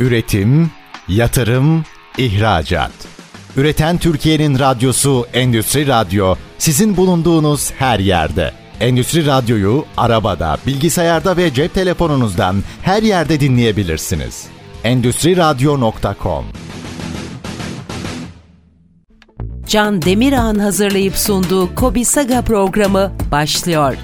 Üretim, yatırım, ihracat. Üreten Türkiye'nin radyosu Endüstri Radyo sizin bulunduğunuz her yerde. Endüstri Radyo'yu arabada, bilgisayarda ve cep telefonunuzdan her yerde dinleyebilirsiniz. Endüstri Radyo.com Can Demirağ'ın hazırlayıp sunduğu Kobi Saga programı başlıyor.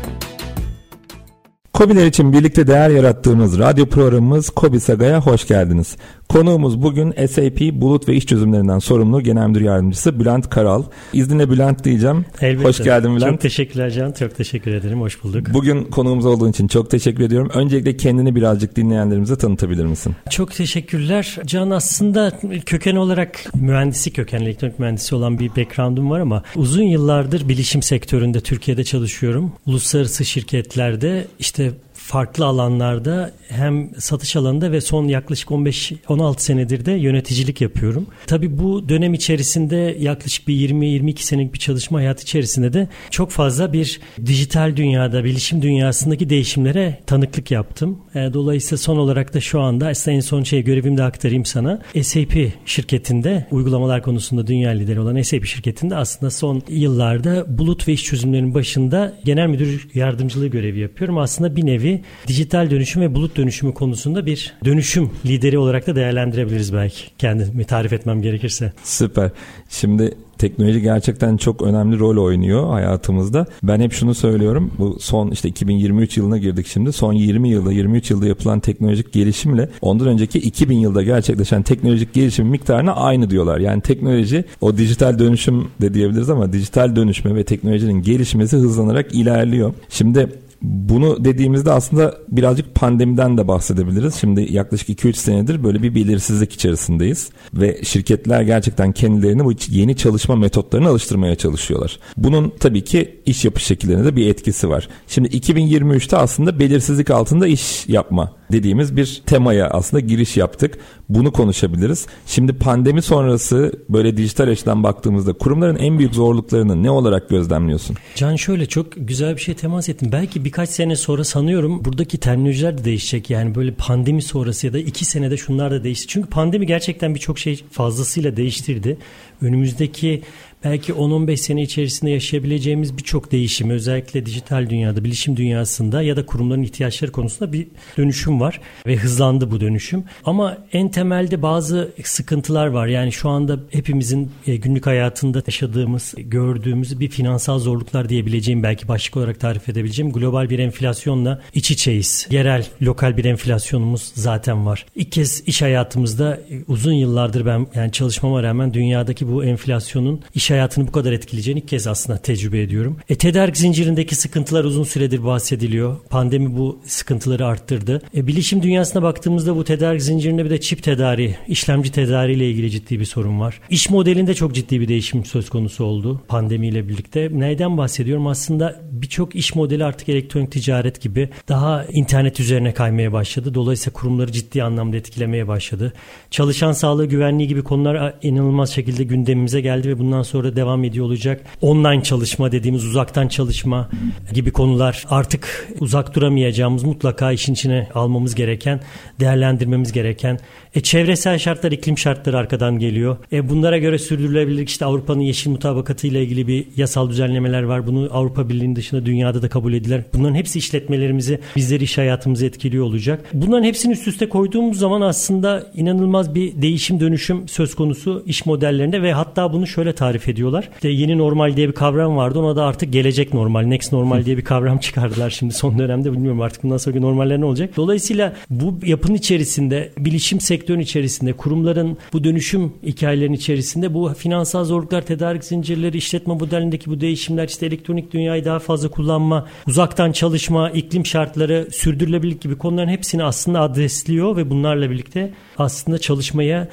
Kobiler için birlikte değer yarattığımız radyo programımız Kobi Saga'ya hoş geldiniz. Konuğumuz bugün SAP Bulut ve İş Çözümlerinden sorumlu Genel Müdür Yardımcısı Bülent Karal. İzninle Bülent diyeceğim. Elbette. Hoş geldin Bülent. Çok teşekkürler Can. Çok teşekkür ederim. Hoş bulduk. Bugün konuğumuz olduğun için çok teşekkür ediyorum. Öncelikle kendini birazcık dinleyenlerimize tanıtabilir misin? Çok teşekkürler. Can aslında köken olarak mühendisi köken, elektronik mühendisi olan bir background'um var ama uzun yıllardır bilişim sektöründe Türkiye'de çalışıyorum. Uluslararası şirketlerde işte farklı alanlarda hem satış alanında ve son yaklaşık 15-16 senedir de yöneticilik yapıyorum. Tabii bu dönem içerisinde yaklaşık bir 20-22 senelik bir çalışma hayatı içerisinde de çok fazla bir dijital dünyada, bilişim dünyasındaki değişimlere tanıklık yaptım. E, dolayısıyla son olarak da şu anda aslında en son şey görevimi de aktarayım sana. SAP şirketinde uygulamalar konusunda dünya lideri olan SAP şirketinde aslında son yıllarda bulut ve iş çözümlerinin başında genel müdür yardımcılığı görevi yapıyorum. Aslında bir nevi dijital dönüşüm ve bulut dönüşümü konusunda bir dönüşüm lideri olarak da değerlendirebiliriz belki. Kendimi tarif etmem gerekirse. Süper. Şimdi teknoloji gerçekten çok önemli rol oynuyor hayatımızda. Ben hep şunu söylüyorum. Bu son işte 2023 yılına girdik şimdi. Son 20 yılda 23 yılda yapılan teknolojik gelişimle ondan önceki 2000 yılda gerçekleşen teknolojik gelişim miktarına aynı diyorlar. Yani teknoloji o dijital dönüşüm de diyebiliriz ama dijital dönüşme ve teknolojinin gelişmesi hızlanarak ilerliyor. Şimdi bunu dediğimizde aslında birazcık pandemiden de bahsedebiliriz. Şimdi yaklaşık 2-3 senedir böyle bir belirsizlik içerisindeyiz ve şirketler gerçekten kendilerini bu yeni çalışma metotlarını alıştırmaya çalışıyorlar. Bunun tabii ki iş yapış şekillerine de bir etkisi var. Şimdi 2023'te aslında belirsizlik altında iş yapma dediğimiz bir temaya aslında giriş yaptık. Bunu konuşabiliriz. Şimdi pandemi sonrası böyle dijital açıdan baktığımızda kurumların en büyük zorluklarını ne olarak gözlemliyorsun? Can şöyle çok güzel bir şey temas ettim. Belki birkaç sene sonra sanıyorum buradaki terminolojiler de değişecek. Yani böyle pandemi sonrası ya da iki senede şunlar da değişti. Çünkü pandemi gerçekten birçok şey fazlasıyla değiştirdi. Önümüzdeki belki 10-15 sene içerisinde yaşayabileceğimiz birçok değişim özellikle dijital dünyada, bilişim dünyasında ya da kurumların ihtiyaçları konusunda bir dönüşüm var ve hızlandı bu dönüşüm. Ama en temelde bazı sıkıntılar var. Yani şu anda hepimizin e, günlük hayatında yaşadığımız, gördüğümüz bir finansal zorluklar diyebileceğim belki başlık olarak tarif edebileceğim global bir enflasyonla iç içeyiz. Yerel, lokal bir enflasyonumuz zaten var. İlk kez iş hayatımızda e, uzun yıllardır ben yani çalışmama rağmen dünyadaki bu enflasyonun iş hayatını bu kadar etkileyeceğini ilk kez aslında tecrübe ediyorum. E, tedarik zincirindeki sıkıntılar uzun süredir bahsediliyor. Pandemi bu sıkıntıları arttırdı. E, bilişim dünyasına baktığımızda bu tedarik zincirinde bir de çip tedariği, işlemci tedariği ile ilgili ciddi bir sorun var. İş modelinde çok ciddi bir değişim söz konusu oldu pandemiyle birlikte. Neyden bahsediyorum? Aslında birçok iş modeli artık elektronik ticaret gibi daha internet üzerine kaymaya başladı. Dolayısıyla kurumları ciddi anlamda etkilemeye başladı. Çalışan sağlığı güvenliği gibi konular inanılmaz şekilde gündemimize geldi ve bundan sonra sonra devam ediyor olacak. Online çalışma dediğimiz uzaktan çalışma gibi konular artık uzak duramayacağımız mutlaka işin içine almamız gereken, değerlendirmemiz gereken. E, çevresel şartlar, iklim şartları arkadan geliyor. E, bunlara göre sürdürülebilirlik işte Avrupa'nın yeşil mutabakatı ile ilgili bir yasal düzenlemeler var. Bunu Avrupa Birliği'nin dışında dünyada da kabul ediler. Bunların hepsi işletmelerimizi, bizleri iş hayatımızı etkiliyor olacak. Bunların hepsini üst üste koyduğumuz zaman aslında inanılmaz bir değişim dönüşüm söz konusu iş modellerinde ve hatta bunu şöyle tarif ediyor ediyorlar. İşte yeni normal diye bir kavram vardı. Ona da artık gelecek normal, next normal diye bir kavram çıkardılar şimdi son dönemde. Bilmiyorum artık bundan sonraki normaller ne olacak. Dolayısıyla bu yapının içerisinde, bilişim sektörün içerisinde, kurumların bu dönüşüm hikayelerinin içerisinde bu finansal zorluklar, tedarik zincirleri, işletme modelindeki bu değişimler, işte elektronik dünyayı daha fazla kullanma, uzaktan çalışma, iklim şartları, sürdürülebilirlik gibi konuların hepsini aslında adresliyor ve bunlarla birlikte aslında çalışmaya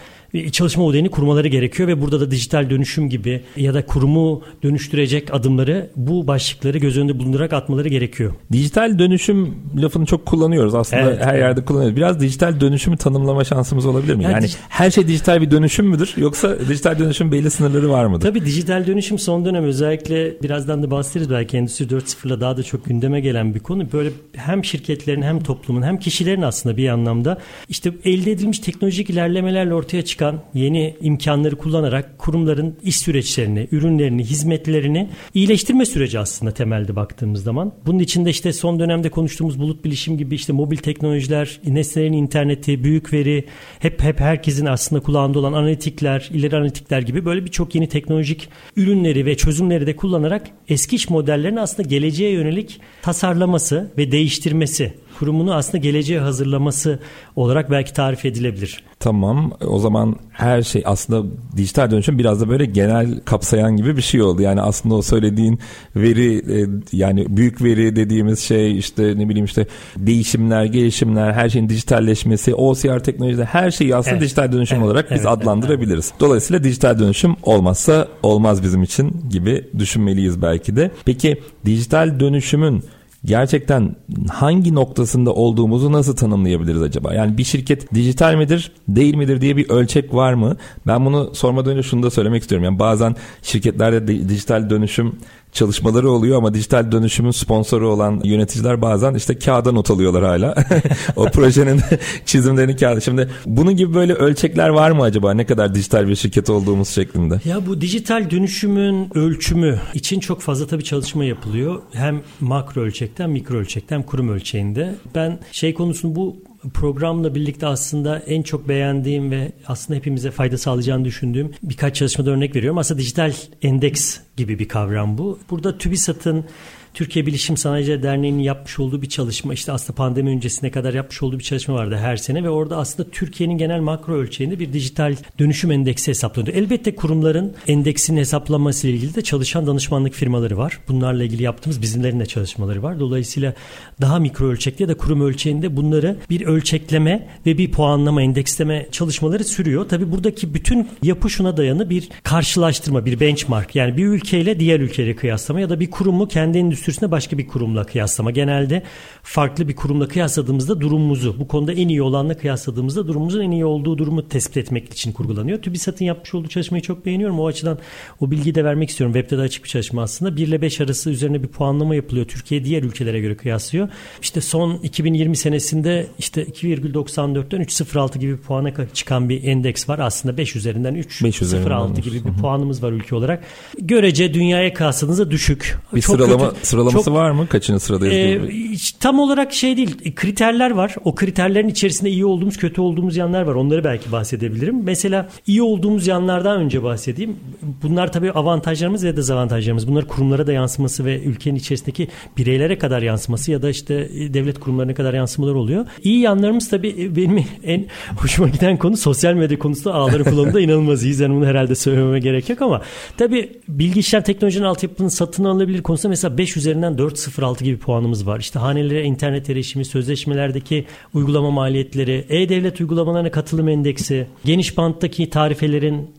çalışma modelini kurmaları gerekiyor ve burada da dijital dönüşüm gibi ya da kurumu dönüştürecek adımları bu başlıkları göz önünde bulundurarak atmaları gerekiyor. Dijital dönüşüm lafını çok kullanıyoruz aslında evet, her evet. yerde kullanıyoruz. Biraz dijital dönüşümü tanımlama şansımız olabilir mi? Yani, yani her şey dijital bir dönüşüm müdür yoksa dijital dönüşüm belli sınırları var mıdır? Tabii dijital dönüşüm son dönem özellikle birazdan da bahsederiz belki Endüstri 4.0'la daha da çok gündeme gelen bir konu. Böyle hem şirketlerin hem toplumun hem kişilerin aslında bir anlamda işte elde edilmiş teknolojik ilerlemelerle ortaya çıkan yeni imkanları kullanarak kurumların iş süreçlerini, ürünlerini, hizmetlerini iyileştirme süreci aslında temelde baktığımız zaman. Bunun içinde işte son dönemde konuştuğumuz bulut bilişim gibi işte mobil teknolojiler, nesnelerin interneti, büyük veri, hep hep herkesin aslında kulağında olan analitikler, ileri analitikler gibi böyle birçok yeni teknolojik ürünleri ve çözümleri de kullanarak eski iş modellerini aslında geleceğe yönelik tasarlaması ve değiştirmesi kurumunu aslında geleceğe hazırlaması olarak belki tarif edilebilir. Tamam o zaman her şey aslında dijital dönüşüm biraz da böyle genel kapsayan gibi bir şey oldu. Yani aslında o söylediğin veri e, yani büyük veri dediğimiz şey işte ne bileyim işte değişimler, gelişimler, her şeyin dijitalleşmesi, OCR teknolojide her şeyi aslında evet. dijital dönüşüm evet. olarak biz evet. adlandırabiliriz. Evet. Dolayısıyla dijital dönüşüm olmazsa olmaz bizim için gibi düşünmeliyiz belki de. Peki dijital dönüşümün gerçekten hangi noktasında olduğumuzu nasıl tanımlayabiliriz acaba? Yani bir şirket dijital midir, değil midir diye bir ölçek var mı? Ben bunu sormadan önce şunu da söylemek istiyorum. Yani bazen şirketlerde dijital dönüşüm çalışmaları oluyor ama dijital dönüşümün sponsoru olan yöneticiler bazen işte kağıda not alıyorlar hala. o projenin çizimlerini kağıda. Şimdi bunun gibi böyle ölçekler var mı acaba? Ne kadar dijital bir şirket olduğumuz şeklinde? Ya bu dijital dönüşümün ölçümü için çok fazla tabii çalışma yapılıyor. Hem makro ölçekten, mikro ölçekten, kurum ölçeğinde. Ben şey konusunu bu programla birlikte aslında en çok beğendiğim ve aslında hepimize fayda sağlayacağını düşündüğüm birkaç çalışmada örnek veriyorum. Aslında dijital endeks gibi bir kavram bu. Burada TÜBİSAT'ın Türkiye Bilişim Sanayiciler Derneği'nin yapmış olduğu bir çalışma işte aslında pandemi öncesine kadar yapmış olduğu bir çalışma vardı her sene ve orada aslında Türkiye'nin genel makro ölçeğinde bir dijital dönüşüm endeksi hesaplanıyor. Elbette kurumların endeksin hesaplaması ile ilgili de çalışan danışmanlık firmaları var. Bunlarla ilgili yaptığımız bizimlerin de çalışmaları var. Dolayısıyla daha mikro ölçekte ya da kurum ölçeğinde bunları bir ölçekleme ve bir puanlama, endeksleme çalışmaları sürüyor. Tabii buradaki bütün yapı şuna dayanı bir karşılaştırma, bir benchmark. Yani bir ülkeyle diğer ülkeyle kıyaslama ya da bir kurumu kendi endüstri endüstrisine başka bir kurumla kıyaslama. Genelde farklı bir kurumla kıyasladığımızda durumumuzu, bu konuda en iyi olanla kıyasladığımızda durumumuzun en iyi olduğu durumu tespit etmek için kurgulanıyor. TÜBİSAT'ın yapmış olduğu çalışmayı çok beğeniyorum. O açıdan o bilgiyi de vermek istiyorum. Web'de de açık bir çalışma aslında. 1 ile 5 arası üzerine bir puanlama yapılıyor. Türkiye diğer ülkelere göre kıyaslıyor. İşte son 2020 senesinde işte 2,94'ten 3,06 gibi puana çıkan bir endeks var. Aslında 5 üzerinden 3,06 gibi bir puanımız var ülke olarak. Görece dünyaya kıyasladığınızda düşük. Bir çok sıralama kötü. Sıralaması çok, var mı? Kaçıncı sıradayız? E, tam olarak şey değil. Kriterler var. O kriterlerin içerisinde iyi olduğumuz, kötü olduğumuz yanlar var. Onları belki bahsedebilirim. Mesela iyi olduğumuz yanlardan önce bahsedeyim. Bunlar tabii avantajlarımız ve dezavantajlarımız. Bunlar kurumlara da yansıması ve ülkenin içerisindeki bireylere kadar yansıması ya da işte devlet kurumlarına kadar yansımalar oluyor. İyi yanlarımız tabii benim en hoşuma giden konu sosyal medya konusunda ağları kullanımda inanılmaz iyiyiz. Yani bunu herhalde söylememe gerek yok ama tabii bilgi işlem teknolojinin altyapının satın alınabilir konusunda mesela 500 üzerinden 4.06 gibi puanımız var. İşte hanelere internet erişimi, sözleşmelerdeki uygulama maliyetleri, e-devlet uygulamalarına katılım endeksi, geniş banttaki tarifelerin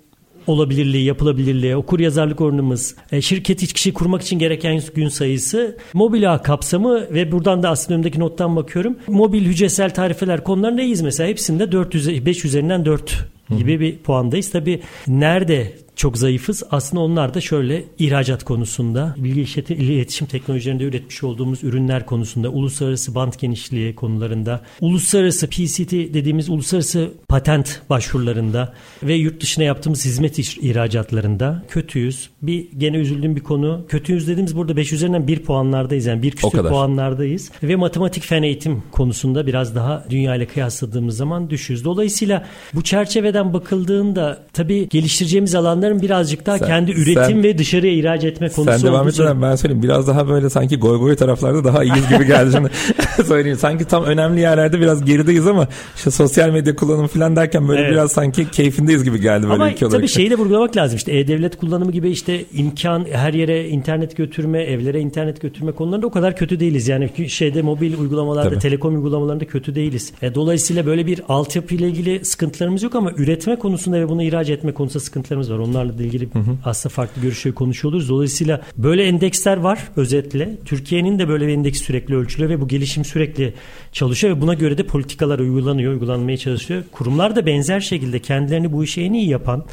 olabilirliği, yapılabilirliği, okur yazarlık oranımız, e, şirket iç kişi kurmak için gereken gün sayısı, mobil ağ kapsamı ve buradan da aslında önümdeki nottan bakıyorum. Mobil hücresel tarifeler konularında iyiyiz mesela. Hepsinde 4 5 üzerinden 4 gibi bir puandayız. Tabii nerede çok zayıfız. Aslında onlar da şöyle ihracat konusunda, bilgi iletişim teknolojilerinde üretmiş olduğumuz ürünler konusunda, uluslararası band genişliği konularında, uluslararası PCT dediğimiz uluslararası patent başvurularında ve yurt dışına yaptığımız hizmet ihracatlarında kötüyüz. Bir gene üzüldüğüm bir konu. Kötüyüz dediğimiz burada 5 üzerinden 1 puanlardayız. Yani bir küsur puanlardayız. Ve matematik fen eğitim konusunda biraz daha dünya ile kıyasladığımız zaman düşüyoruz. Dolayısıyla bu çerçeveden bakıldığında tabii geliştireceğimiz alanda insanların birazcık daha sen, kendi üretim sen, ve dışarıya ihraç etme konusu Sen devam etmeden ben söyleyeyim. Biraz daha böyle sanki goy goy taraflarda daha iyiyiz gibi geldi şimdi. söyleyeyim. Sanki tam önemli yerlerde biraz gerideyiz ama işte sosyal medya kullanımı falan derken böyle evet. biraz sanki keyfindeyiz gibi geldi böyle ama ülke olarak. Tabii şeyi de vurgulamak lazım. İşte e-devlet kullanımı gibi işte imkan her yere internet götürme, evlere internet götürme konularında o kadar kötü değiliz. Yani şeyde mobil uygulamalarda, tabii. telekom uygulamalarında kötü değiliz. E, dolayısıyla böyle bir altyapı ile ilgili sıkıntılarımız yok ama üretme konusunda ve bunu ihraç etme konusunda sıkıntılarımız var. Onlarla da ilgili hı hı. aslında farklı görüşleri konuşuyoruz. Dolayısıyla böyle endeksler var özetle. Türkiye'nin de böyle bir endeks sürekli ölçülüyor ve bu gelişim sürekli çalışıyor ve buna göre de politikalar uygulanıyor, uygulanmaya çalışıyor. Kurumlar da benzer şekilde kendilerini bu işe en iyi yapan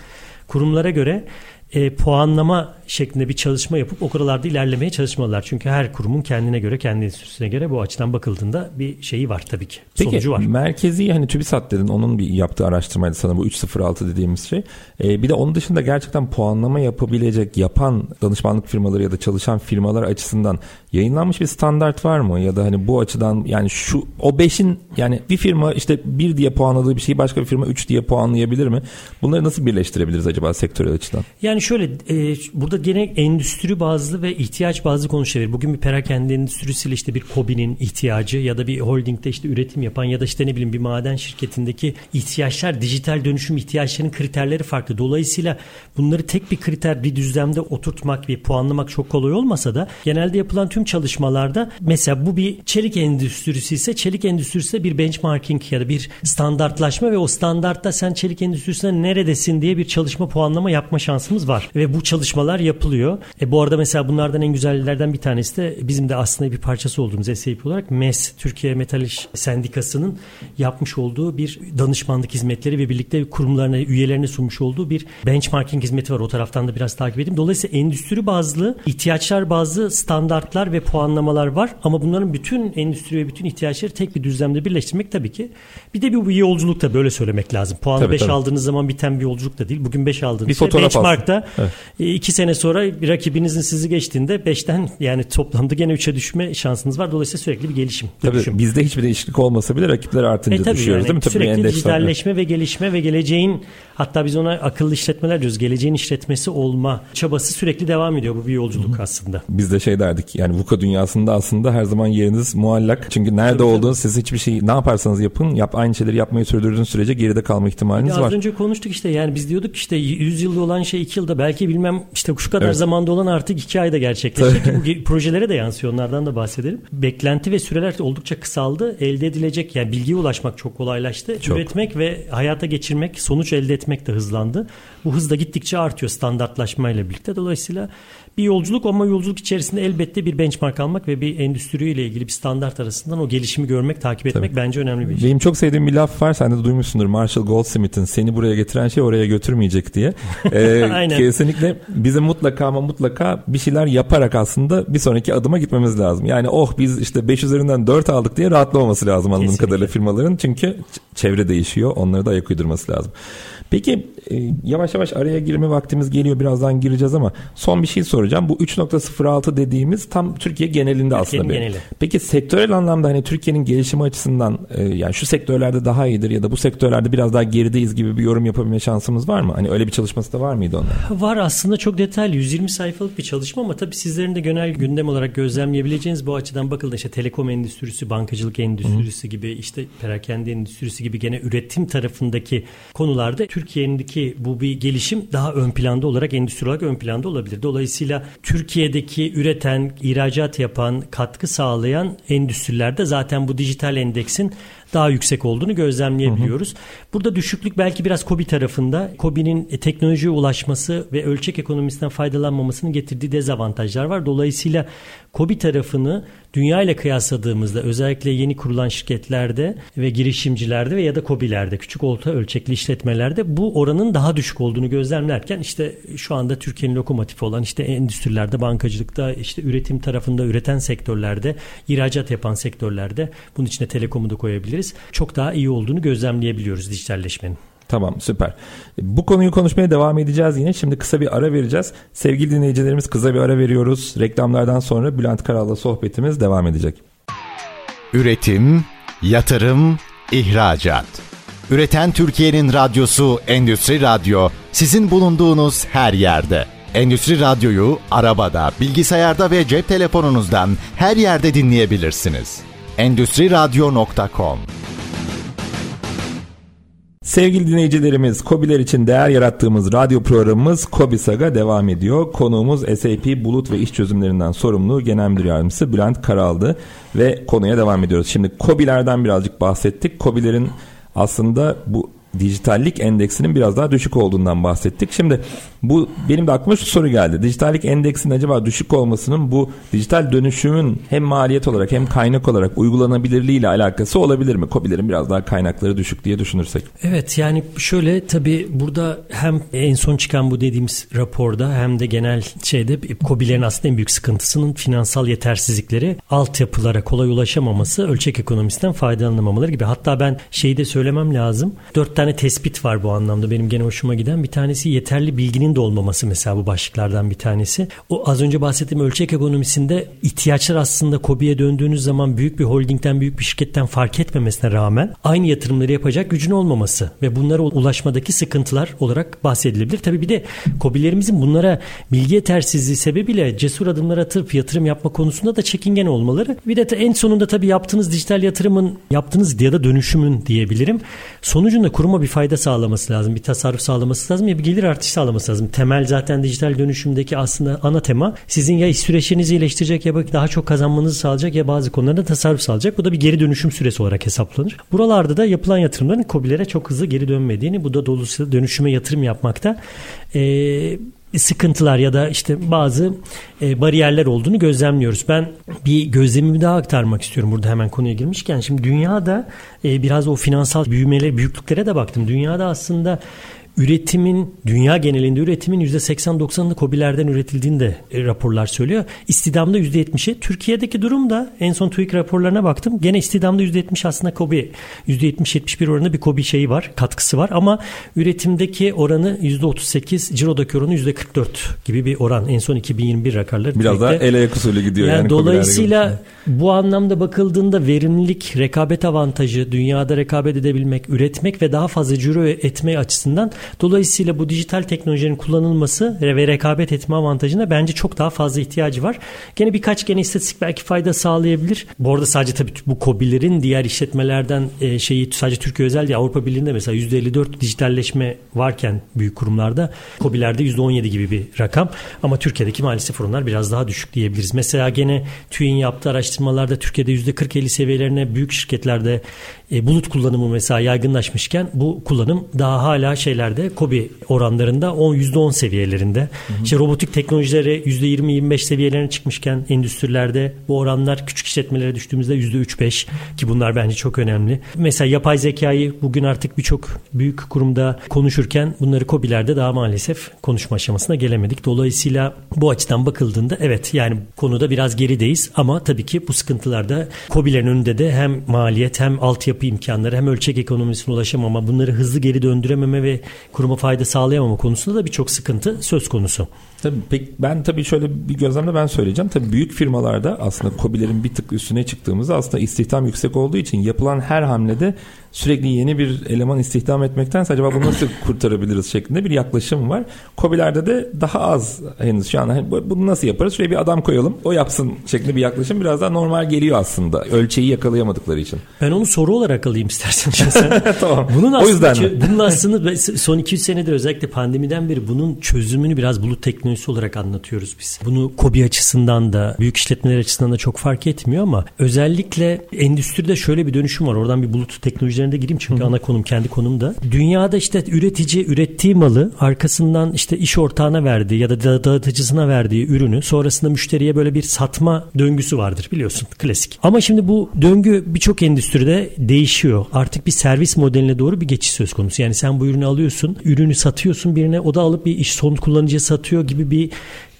kurumlara göre e, puanlama şeklinde bir çalışma yapıp o konularda ilerlemeye çalışmalılar. Çünkü her kurumun kendine göre, kendi enstitüsüne göre bu açıdan bakıldığında bir şeyi var tabii ki. Peki, sonucu var. merkezi hani TÜBİSAT dedin onun bir yaptığı araştırmaydı sana bu 306 dediğimiz şey. Ee, bir de onun dışında gerçekten puanlama yapabilecek, yapan danışmanlık firmaları ya da çalışan firmalar açısından yayınlanmış bir standart var mı? Ya da hani bu açıdan yani şu o 5'in yani bir firma işte 1 diye puanladığı bir şeyi başka bir firma 3 diye puanlayabilir mi? Bunları nasıl birleştirebiliriz acaba sektörel açıdan? Yani şöyle e, burada gene endüstri bazlı ve ihtiyaç bazlı konuşabilir. Bugün bir perakende endüstrisiyle işte bir KOBİ'nin ihtiyacı ya da bir holdingde işte üretim yapan ya da işte ne bileyim bir maden şirketindeki ihtiyaçlar, dijital dönüşüm ihtiyaçlarının kriterleri farklı. Dolayısıyla bunları tek bir kriter bir düzlemde oturtmak bir puanlamak çok kolay olmasa da genelde yapılan tüm çalışmalarda mesela bu bir çelik endüstrisi ise çelik endüstrisi bir benchmarking ya da bir standartlaşma ve o standartta sen çelik endüstrisinde neredesin diye bir çalışma puanlama yapma şansımız var. Ve bu çalışmalar yapılıyor. E bu arada mesela bunlardan en güzellerden bir tanesi de bizim de aslında bir parçası olduğumuz SAP olarak MES Türkiye Metal İş Sendikası'nın yapmış olduğu bir danışmanlık hizmetleri ve birlikte kurumlarına üyelerine sunmuş olduğu bir benchmarking hizmeti var. O taraftan da biraz takip edeyim. Dolayısıyla endüstri bazlı, ihtiyaçlar bazlı standartlar ve puanlamalar var ama bunların bütün endüstri ve bütün ihtiyaçları tek bir düzlemde birleştirmek tabii ki. Bir de bir, bir yolculuk da böyle söylemek lazım. Puanı 5 aldığınız zaman biten bir yolculuk da değil. Bugün 5 aldığınız bir şey benchmarkta evet. E, iki sene sonra bir rakibinizin sizi geçtiğinde 5'ten yani toplamda gene 3'e düşme şansınız var. Dolayısıyla sürekli bir gelişim. Tabii düşüm. bizde hiçbir değişiklik olmasa bile rakipler artınca e, düşüyoruz yani, değil mi? Tabii sürekli dijitalleşme ve gelişme ve geleceğin hatta biz ona akıllı işletmeler diyoruz. Geleceğin işletmesi olma çabası sürekli devam ediyor. Bu bir yolculuk Hı. aslında. Biz de şey derdik yani VUCA dünyasında aslında her zaman yeriniz muallak. Çünkü nerede olduğunuz siz hiçbir şey ne yaparsanız yapın yap aynı şeyleri yapmayı sürdürdüğünüz sürece geride kalma ihtimaliniz var. Az önce konuştuk işte yani biz diyorduk işte 100 yılda olan şey 2 yılda belki bilmem işte şu kadar evet. zamanda olan artık 2 ayda gerçekleşecek. bu projelere de yansıyor onlardan da bahsedelim. Beklenti ve süreler oldukça kısaldı. Elde edilecek yani bilgiye ulaşmak çok kolaylaştı. Çok. Üretmek ve hayata geçirmek, sonuç elde etmek de hızlandı. Bu hız da gittikçe artıyor standartlaşmayla birlikte. Dolayısıyla bir yolculuk ama yolculuk içerisinde elbette bir benchmark almak ve bir endüstriyle ilgili bir standart arasından o gelişimi görmek, takip etmek Tabii. bence önemli bir şey. Benim çok sevdiğim bir laf var. Sen de duymuşsundur. Marshall Goldsmith'in seni buraya getiren şey oraya götürmeyecek diye. Ee, Aynen. Kesinlikle bizim mutlaka ama mutlaka bir şeyler yaparak aslında bir sonraki adıma gitmemiz lazım. Yani oh biz işte 5 üzerinden 4 aldık diye rahatlamaması lazım anladığım kadarıyla firmaların. Çünkü çevre değişiyor. Onları da ayak uydurması lazım. Peki e, yavaş yavaş araya girme vaktimiz geliyor. Birazdan gireceğiz ama son bir şey soracağım. Bu 3.06 dediğimiz tam Türkiye genelinde Türkiye'nin aslında. Geneli. Peki sektörel anlamda hani Türkiye'nin gelişimi açısından e, yani şu sektörlerde daha iyidir ya da bu sektörlerde biraz daha gerideyiz gibi bir yorum yapabilme şansımız var mı? Hani öyle bir çalışması da var mıydı onda? Var aslında çok detaylı 120 sayfalık bir çalışma ama tabii sizlerin de genel gündem olarak gözlemleyebileceğiniz bu açıdan bakıldığında işte telekom endüstrisi, bankacılık endüstrisi Hı. gibi işte perakende endüstrisi gibi gene üretim tarafındaki konularda Türkiye'deki bu bir gelişim daha ön planda olarak endüstri olarak ön planda olabilir. Dolayısıyla Türkiye'deki üreten, ihracat yapan, katkı sağlayan endüstrilerde zaten bu dijital endeksin daha yüksek olduğunu gözlemleyebiliyoruz. Hı hı. Burada düşüklük belki biraz KOBİ tarafında. KOBİ'nin e, teknolojiye ulaşması ve ölçek ekonomisinden faydalanmamasının getirdiği dezavantajlar var. Dolayısıyla KOBİ tarafını dünya ile kıyasladığımızda özellikle yeni kurulan şirketlerde ve girişimcilerde ve ya da KOBİ'lerde küçük orta ölçekli işletmelerde bu oranın daha düşük olduğunu gözlemlerken işte şu anda Türkiye'nin lokomotifi olan işte endüstrilerde, bankacılıkta, işte üretim tarafında üreten sektörlerde, ihracat yapan sektörlerde bunun içine telekomu da koyabiliriz. Çok daha iyi olduğunu gözlemleyebiliyoruz dijitalleşmenin. Tamam süper. Bu konuyu konuşmaya devam edeceğiz yine. Şimdi kısa bir ara vereceğiz. Sevgili dinleyicilerimiz kısa bir ara veriyoruz. Reklamlardan sonra Bülent Karal'la sohbetimiz devam edecek. Üretim, yatırım, ihracat. Üreten Türkiye'nin radyosu Endüstri Radyo sizin bulunduğunuz her yerde. Endüstri Radyo'yu arabada, bilgisayarda ve cep telefonunuzdan her yerde dinleyebilirsiniz. Endüstri Radyo.com Sevgili dinleyicilerimiz, KOBİ'ler için değer yarattığımız radyo programımız KOBİ Saga devam ediyor. Konuğumuz SAP Bulut ve İş Çözümlerinden sorumlu Genel Müdür Yardımcısı Bülent Karaldı ve konuya devam ediyoruz. Şimdi KOBİ'lerden birazcık bahsettik. KOBİ'lerin aslında bu dijitallik endeksinin biraz daha düşük olduğundan bahsettik. Şimdi bu benim de aklıma şu soru geldi. Dijitallik endeksinin acaba düşük olmasının bu dijital dönüşümün hem maliyet olarak hem kaynak olarak uygulanabilirliği ile alakası olabilir mi? COBİ'lerin biraz daha kaynakları düşük diye düşünürsek. Evet yani şöyle tabii burada hem en son çıkan bu dediğimiz raporda hem de genel şeyde COBİ'lerin aslında en büyük sıkıntısının finansal yetersizlikleri altyapılara kolay ulaşamaması ölçek ekonomisinden faydalanamamaları gibi. Hatta ben şeyi de söylemem lazım. Dört tane tespit var bu anlamda benim gene hoşuma giden. Bir tanesi yeterli bilginin de olmaması mesela bu başlıklardan bir tanesi. O az önce bahsettiğim ölçek ekonomisinde ihtiyaçlar aslında KOBİ'ye döndüğünüz zaman büyük bir holdingden büyük bir şirketten fark etmemesine rağmen aynı yatırımları yapacak gücün olmaması ve bunlara ulaşmadaki sıkıntılar olarak bahsedilebilir. Tabii bir de KOBİ'lerimizin bunlara bilgi yetersizliği sebebiyle cesur adımlar atıp yatırım yapma konusunda da çekingen olmaları. Bir de en sonunda tabii yaptığınız dijital yatırımın yaptığınız ya da dönüşümün diyebilirim. Sonucunda kurum kuruma bir fayda sağlaması lazım. Bir tasarruf sağlaması lazım ya bir gelir artışı sağlaması lazım. Temel zaten dijital dönüşümdeki aslında ana tema sizin ya iş süreçlerinizi iyileştirecek ya daha çok kazanmanızı sağlayacak ya bazı konularda tasarruf sağlayacak. Bu da bir geri dönüşüm süresi olarak hesaplanır. Buralarda da yapılan yatırımların COBİ'lere çok hızlı geri dönmediğini bu da dolayısıyla dönüşüme yatırım yapmakta e, sıkıntılar ya da işte bazı e, bariyerler olduğunu gözlemliyoruz. Ben bir gözlemimi daha aktarmak istiyorum burada hemen konuya girmişken. Şimdi dünyada e, biraz o finansal büyümeleri, büyüklüklere de baktım. Dünyada aslında üretimin dünya genelinde üretimin %80-90'ını COBİ'lerden üretildiğini de e, raporlar söylüyor. İstidamda %70'i. Türkiye'deki durum da en son TÜİK raporlarına baktım. Gene istidamda %70 aslında COBİ %70-71 oranında bir COBİ şeyi var, katkısı var ama üretimdeki oranı %38, cirodaki oranı %44 gibi bir oran. En son 2021 rakamları. Biraz daha el ayak usulü gidiyor yani. yani dolayısıyla bu anlamda bakıldığında verimlilik, rekabet avantajı, dünyada rekabet edebilmek, üretmek ve daha fazla ciro etme açısından Dolayısıyla bu dijital teknolojinin kullanılması ve rekabet etme avantajına bence çok daha fazla ihtiyacı var. Gene birkaç gene istatistik belki fayda sağlayabilir. Bu arada sadece tabii bu COBİ'lerin diğer işletmelerden e, şeyi sadece Türkiye özel değil Avrupa Birliği'nde mesela %54 dijitalleşme varken büyük kurumlarda COBİ'lerde %17 gibi bir rakam. Ama Türkiye'deki maalesef oranlar biraz daha düşük diyebiliriz. Mesela gene TÜİ'nin yaptığı araştırmalarda Türkiye'de %40-50 seviyelerine büyük şirketlerde e, bulut kullanımı mesela yaygınlaşmışken bu kullanım daha hala şeylerde kobi oranlarında 10 %10 seviyelerinde. Hı hı. İşte robotik teknolojileri %20-25 seviyelerine çıkmışken endüstrilerde bu oranlar küçük işletmelere düştüğümüzde %3-5 ki bunlar bence çok önemli. Mesela yapay zekayı bugün artık birçok büyük kurumda konuşurken bunları kobilerde daha maalesef konuşma aşamasına gelemedik. Dolayısıyla bu açıdan bakıldığında evet yani konuda biraz gerideyiz ama tabii ki bu sıkıntılarda kobilerin önünde de hem maliyet hem altyapı imkanları hem ölçek ekonomisine ulaşamama, bunları hızlı geri döndürememe ve kuruma fayda sağlayamama konusunda da birçok sıkıntı söz konusu. Tabii pek ben tabii şöyle bir gözlemle ben söyleyeceğim. Tabii büyük firmalarda aslında COBİ'lerin bir tık üstüne çıktığımızda aslında istihdam yüksek olduğu için yapılan her hamlede sürekli yeni bir eleman istihdam etmekten acaba bunu nasıl kurtarabiliriz şeklinde bir yaklaşım var. COBİ'lerde de daha az henüz şu an hani bunu nasıl yaparız? Şuraya bir adam koyalım o yapsın şeklinde bir yaklaşım biraz daha normal geliyor aslında. Ölçeği yakalayamadıkları için. Ben onu soru olarak alayım istersen. tamam. Bunun aslında, o yüzden bunun aslında son 200 senedir özellikle pandemiden beri bunun çözümünü biraz bulut teknolojisi olarak anlatıyoruz biz. Bunu KOBİ açısından da büyük işletmeler açısından da çok fark etmiyor ama özellikle endüstride şöyle bir dönüşüm var. Oradan bir bulut teknoloji üzerinde gireyim çünkü Hı-hı. ana konum kendi konumda. Dünyada işte üretici ürettiği malı arkasından işte iş ortağına verdiği ya da dağıtıcısına verdiği ürünü sonrasında müşteriye böyle bir satma döngüsü vardır biliyorsun klasik. Ama şimdi bu döngü birçok endüstride değişiyor. Artık bir servis modeline doğru bir geçiş söz konusu. Yani sen bu ürünü alıyorsun, ürünü satıyorsun birine, o da alıp bir iş son kullanıcıya satıyor gibi bir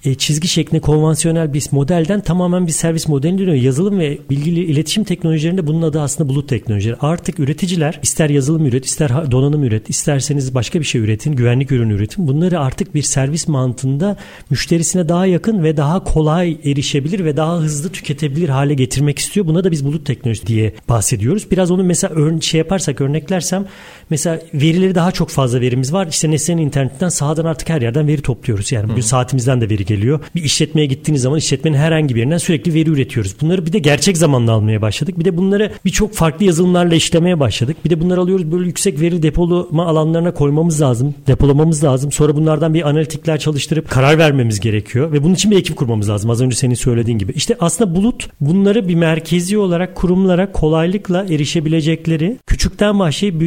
e, çizgi şeklinde konvansiyonel bir modelden tamamen bir servis modeline dönüyor. Yazılım ve bilgi iletişim teknolojilerinde bunun adı aslında bulut teknolojileri. Artık üreticiler ister yazılım üret, ister donanım üret, isterseniz başka bir şey üretin, güvenlik ürünü üretin. Bunları artık bir servis mantığında müşterisine daha yakın ve daha kolay erişebilir ve daha hızlı tüketebilir hale getirmek istiyor. Buna da biz bulut teknolojisi diye bahsediyoruz. Biraz onu mesela ör- şey yaparsak örneklersem mesela verileri daha çok fazla verimiz var. İşte Nesne'nin internetten sahadan artık her yerden veri topluyoruz. Yani bugün saatimizden de veri geliyor. Bir işletmeye gittiğiniz zaman işletmenin herhangi bir yerinden sürekli veri üretiyoruz. Bunları bir de gerçek zamanlı almaya başladık. Bir de bunları birçok farklı yazılımlarla işlemeye başladık. Bir de bunları alıyoruz böyle yüksek veri depolama alanlarına koymamız lazım. Depolamamız lazım. Sonra bunlardan bir analitikler çalıştırıp karar vermemiz gerekiyor. Ve bunun için bir ekip kurmamız lazım. Az önce senin söylediğin gibi. İşte aslında bulut bunları bir merkezi olarak kurumlara kolaylıkla erişebilecekleri, küçükten başlayıp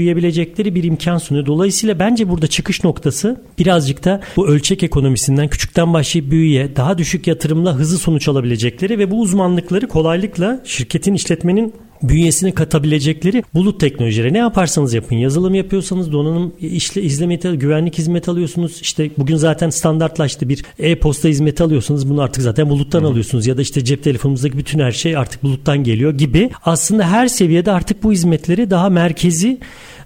büyüyebilecekleri bir imkan sunuyor. Dolayısıyla bence burada çıkış noktası birazcık da bu ölçek ekonomisinden küçükten başlayıp büyüye daha düşük yatırımla hızlı sonuç alabilecekleri ve bu uzmanlıkları kolaylıkla şirketin işletmenin bünyesine katabilecekleri bulut teknolojileri. Ne yaparsanız yapın. Yazılım yapıyorsanız donanım işle izleme güvenlik hizmeti alıyorsunuz. İşte bugün zaten standartlaştı bir e-posta hizmeti alıyorsanız bunu artık zaten buluttan Hı. alıyorsunuz ya da işte cep telefonumuzdaki bütün her şey artık buluttan geliyor gibi. Aslında her seviyede artık bu hizmetleri daha merkezi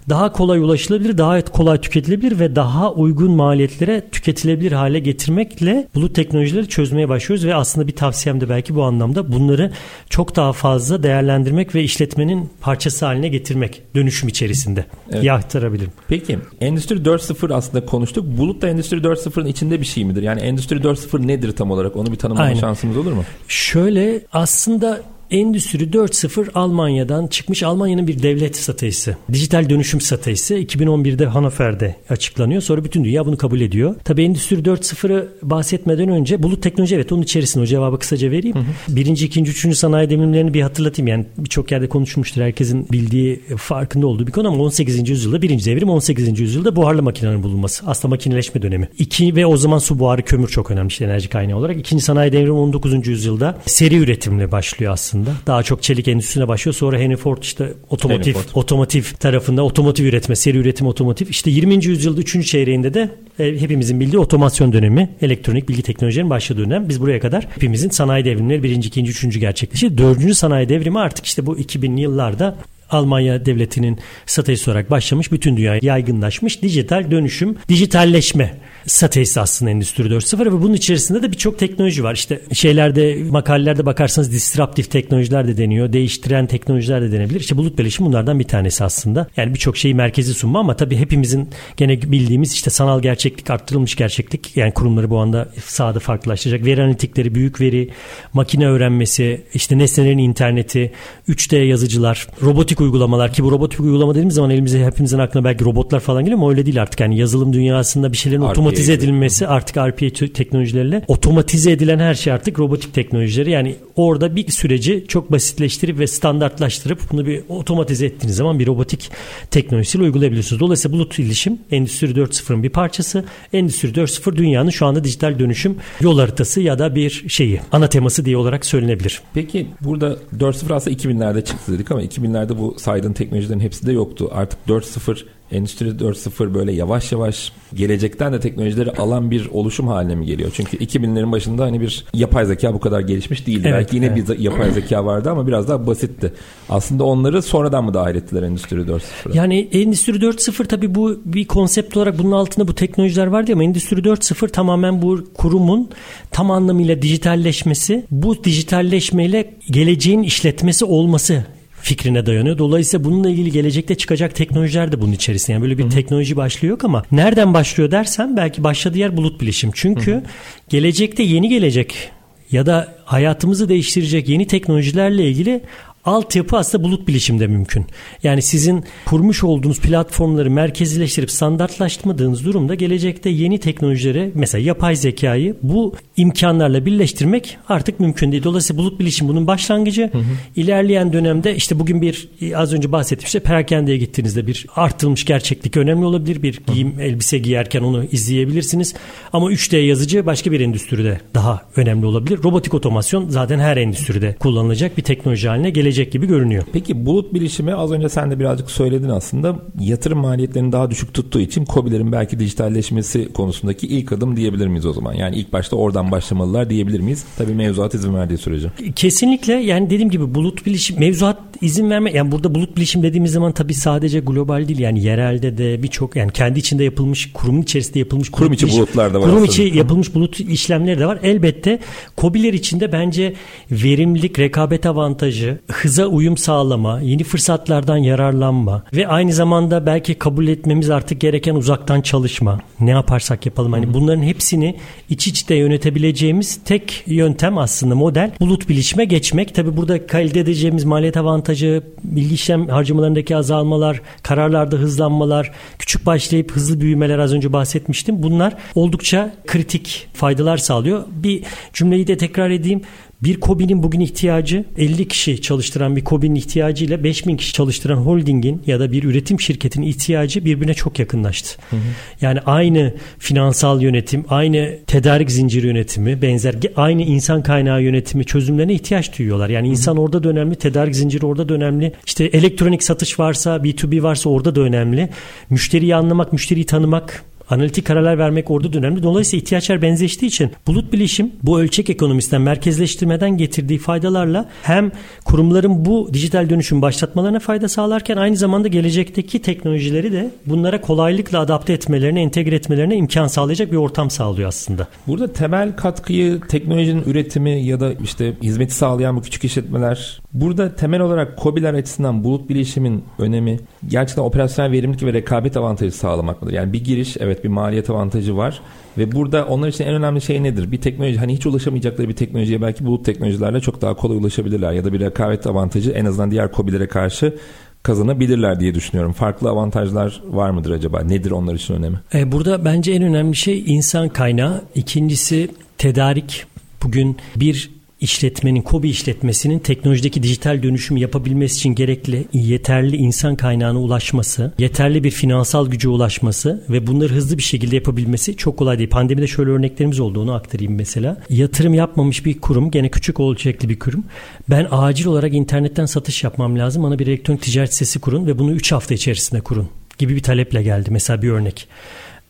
daha kolay ulaşılabilir, daha kolay tüketilebilir ve daha uygun maliyetlere tüketilebilir hale getirmekle bulut teknolojileri çözmeye başlıyoruz ve aslında bir tavsiyem de belki bu anlamda bunları çok daha fazla değerlendirmek ve işletmenin parçası haline getirmek dönüşüm içerisinde. Evet. Yaktarabilirim. Peki Endüstri 4.0 aslında konuştuk. Bulut da Endüstri 4.0'ın içinde bir şey midir? Yani Endüstri 4.0 nedir tam olarak? Onu bir tanımlama Aynen. şansımız olur mu? Şöyle aslında Endüstri 4.0 Almanya'dan çıkmış Almanya'nın bir devlet stratejisi. Dijital dönüşüm stratejisi 2011'de Hannover'de açıklanıyor. Sonra bütün dünya bunu kabul ediyor. Tabii Endüstri 4.0'ı bahsetmeden önce bulut teknoloji evet onun içerisinde o cevabı kısaca vereyim. Hı hı. Birinci, ikinci, üçüncü sanayi devrimlerini bir hatırlatayım. Yani birçok yerde konuşmuştur. Herkesin bildiği, farkında olduğu bir konu ama 18. yüzyılda birinci devrim 18. yüzyılda buharlı makinelerin bulunması. Aslında makineleşme dönemi. İki ve o zaman su buharı kömür çok önemli işte enerji kaynağı olarak. İkinci sanayi devrimi 19. yüzyılda seri üretimle başlıyor aslında aslında. Daha çok çelik endüstrisine başlıyor. Sonra Henry Ford işte otomotiv Henry Ford. otomotiv tarafında otomotiv üretme, seri üretim otomotiv. İşte 20. yüzyılda 3. çeyreğinde de e, hepimizin bildiği otomasyon dönemi, elektronik bilgi teknolojilerinin başladığı dönem. Biz buraya kadar hepimizin sanayi devrimleri 1. 2. 3. gerçekleşti. 4. sanayi devrimi artık işte bu 2000'li yıllarda Almanya devletinin stratejisi olarak başlamış. Bütün dünya yaygınlaşmış. Dijital dönüşüm, dijitalleşme stratejisi aslında Endüstri 4.0 ve bunun içerisinde de birçok teknoloji var. İşte şeylerde makalelerde bakarsanız disruptif teknolojiler de deniyor. Değiştiren teknolojiler de denebilir. İşte bulut belleşim bunlardan bir tanesi aslında. Yani birçok şeyi merkezi sunma ama tabii hepimizin gene bildiğimiz işte sanal gerçeklik, arttırılmış gerçeklik yani kurumları bu anda sahada farklılaştıracak. Veri analitikleri, büyük veri, makine öğrenmesi, işte nesnelerin interneti, 3D yazıcılar, robotik uygulamalar ki bu robotik uygulama dediğimiz zaman elimize hepimizin aklına belki robotlar falan geliyor ama öyle değil artık. Yani yazılım dünyasında bir şeylerin otomatik otomatize edilmesi artık RPA teknolojileriyle otomatize edilen her şey artık robotik teknolojileri. Yani orada bir süreci çok basitleştirip ve standartlaştırıp bunu bir otomatize ettiğiniz zaman bir robotik teknolojisiyle uygulayabiliyorsunuz. Dolayısıyla bulut iletişim Endüstri 4.0'ın bir parçası. Endüstri 4.0 dünyanın şu anda dijital dönüşüm yol haritası ya da bir şeyi ana teması diye olarak söylenebilir. Peki burada 4.0 aslında 2000'lerde çıktı dedik ama 2000'lerde bu saydığın teknolojilerin hepsi de yoktu. Artık 4.0 Endüstri 4.0 böyle yavaş yavaş gelecekten de teknolojileri alan bir oluşum haline mi geliyor? Çünkü 2000'lerin başında hani bir yapay zeka bu kadar gelişmiş değildi. Evet, Belki yine evet. bir yapay zeka vardı ama biraz daha basitti. Aslında onları sonradan mı dahil ettiler Endüstri 4.0'a? Yani Endüstri 4.0 tabii bu bir konsept olarak bunun altında bu teknolojiler vardı ama Endüstri 4.0 tamamen bu kurumun tam anlamıyla dijitalleşmesi, bu dijitalleşmeyle geleceğin işletmesi olması fikrine dayanıyor. Dolayısıyla bununla ilgili gelecekte çıkacak teknolojiler de bunun içerisinde. Yani böyle bir Hı-hı. teknoloji başlıyor yok ama nereden başlıyor dersen belki başladığı yer bulut bilişim. Çünkü Hı-hı. gelecekte yeni gelecek ya da hayatımızı değiştirecek yeni teknolojilerle ilgili altyapı aslında bulut bilişimde mümkün. Yani sizin kurmuş olduğunuz platformları merkezileştirip standartlaştırmadığınız durumda gelecekte yeni teknolojileri mesela yapay zekayı bu imkanlarla birleştirmek artık mümkün değil. Dolayısıyla bulut bilişim bunun başlangıcı. Hı hı. İlerleyen dönemde işte bugün bir az önce bahsettim işte perakendeye gittiğinizde bir artılmış gerçeklik önemli olabilir. Bir giyim hı. elbise giyerken onu izleyebilirsiniz. Ama 3D yazıcı başka bir endüstride daha önemli olabilir. Robotik otomasyon zaten her endüstride kullanılacak bir teknoloji haline gelecek getirecek gibi görünüyor. Peki bulut bilişimi az önce sen de birazcık söyledin aslında yatırım maliyetlerini daha düşük tuttuğu için COBİ'lerin belki dijitalleşmesi konusundaki ilk adım diyebilir miyiz o zaman? Yani ilk başta oradan başlamalılar diyebilir miyiz? Tabii mevzuat izin verdiği sürece. Kesinlikle yani dediğim gibi bulut bilişim mevzuat izin verme yani burada bulut bilişim dediğimiz zaman tabii sadece global değil yani yerelde de birçok yani kendi içinde yapılmış kurumun içerisinde yapılmış kurum içi bulutlar da var. Kurum içi yapılmış bulut işlemleri de var. Elbette COBİ'ler içinde bence verimlilik, rekabet avantajı, hıza uyum sağlama, yeni fırsatlardan yararlanma ve aynı zamanda belki kabul etmemiz artık gereken uzaktan çalışma. Ne yaparsak yapalım hani bunların hepsini iç içte yönetebileceğimiz tek yöntem aslında model bulut bilişime geçmek. Tabi burada elde edeceğimiz maliyet avantajı, bilgi işlem harcamalarındaki azalmalar, kararlarda hızlanmalar, küçük başlayıp hızlı büyümeler az önce bahsetmiştim. Bunlar oldukça kritik faydalar sağlıyor. Bir cümleyi de tekrar edeyim. Bir KOBİ'nin bugün ihtiyacı 50 kişi çalıştıran bir KOBİ'nin ihtiyacı ile 5000 kişi çalıştıran holdingin ya da bir üretim şirketinin ihtiyacı birbirine çok yakınlaştı. Hı hı. Yani aynı finansal yönetim, aynı tedarik zinciri yönetimi, benzer aynı insan kaynağı yönetimi çözümlerine ihtiyaç duyuyorlar. Yani hı hı. insan orada da önemli, tedarik zinciri orada da önemli. İşte elektronik satış varsa, B2B varsa orada da önemli. Müşteriyi anlamak, müşteriyi tanımak analitik kararlar vermek orada da önemli. Dolayısıyla ihtiyaçlar benzeştiği için bulut bilişim bu ölçek ekonomisinden merkezleştirmeden getirdiği faydalarla hem kurumların bu dijital dönüşüm başlatmalarına fayda sağlarken aynı zamanda gelecekteki teknolojileri de bunlara kolaylıkla adapte etmelerine, entegre etmelerine imkan sağlayacak bir ortam sağlıyor aslında. Burada temel katkıyı teknolojinin üretimi ya da işte hizmeti sağlayan bu küçük işletmeler burada temel olarak COBİ'ler açısından bulut bilişimin önemi gerçekten operasyonel verimlilik ve rekabet avantajı sağlamak mıdır? Yani bir giriş evet bir maliyet avantajı var. Ve burada onlar için en önemli şey nedir? Bir teknoloji hani hiç ulaşamayacakları bir teknolojiye belki bulut teknolojilerle çok daha kolay ulaşabilirler ya da bir rekabet avantajı en azından diğer kobilere karşı kazanabilirler diye düşünüyorum. Farklı avantajlar var mıdır acaba? Nedir onlar için önemi? E, burada bence en önemli şey insan kaynağı. İkincisi tedarik. Bugün bir işletmenin, KOBİ işletmesinin teknolojideki dijital dönüşümü yapabilmesi için gerekli yeterli insan kaynağına ulaşması, yeterli bir finansal güce ulaşması ve bunları hızlı bir şekilde yapabilmesi çok kolay değil. Pandemide şöyle örneklerimiz oldu onu aktarayım mesela. Yatırım yapmamış bir kurum, gene küçük ölçekli bir kurum. Ben acil olarak internetten satış yapmam lazım. Bana bir elektronik ticaret sitesi kurun ve bunu 3 hafta içerisinde kurun gibi bir taleple geldi mesela bir örnek.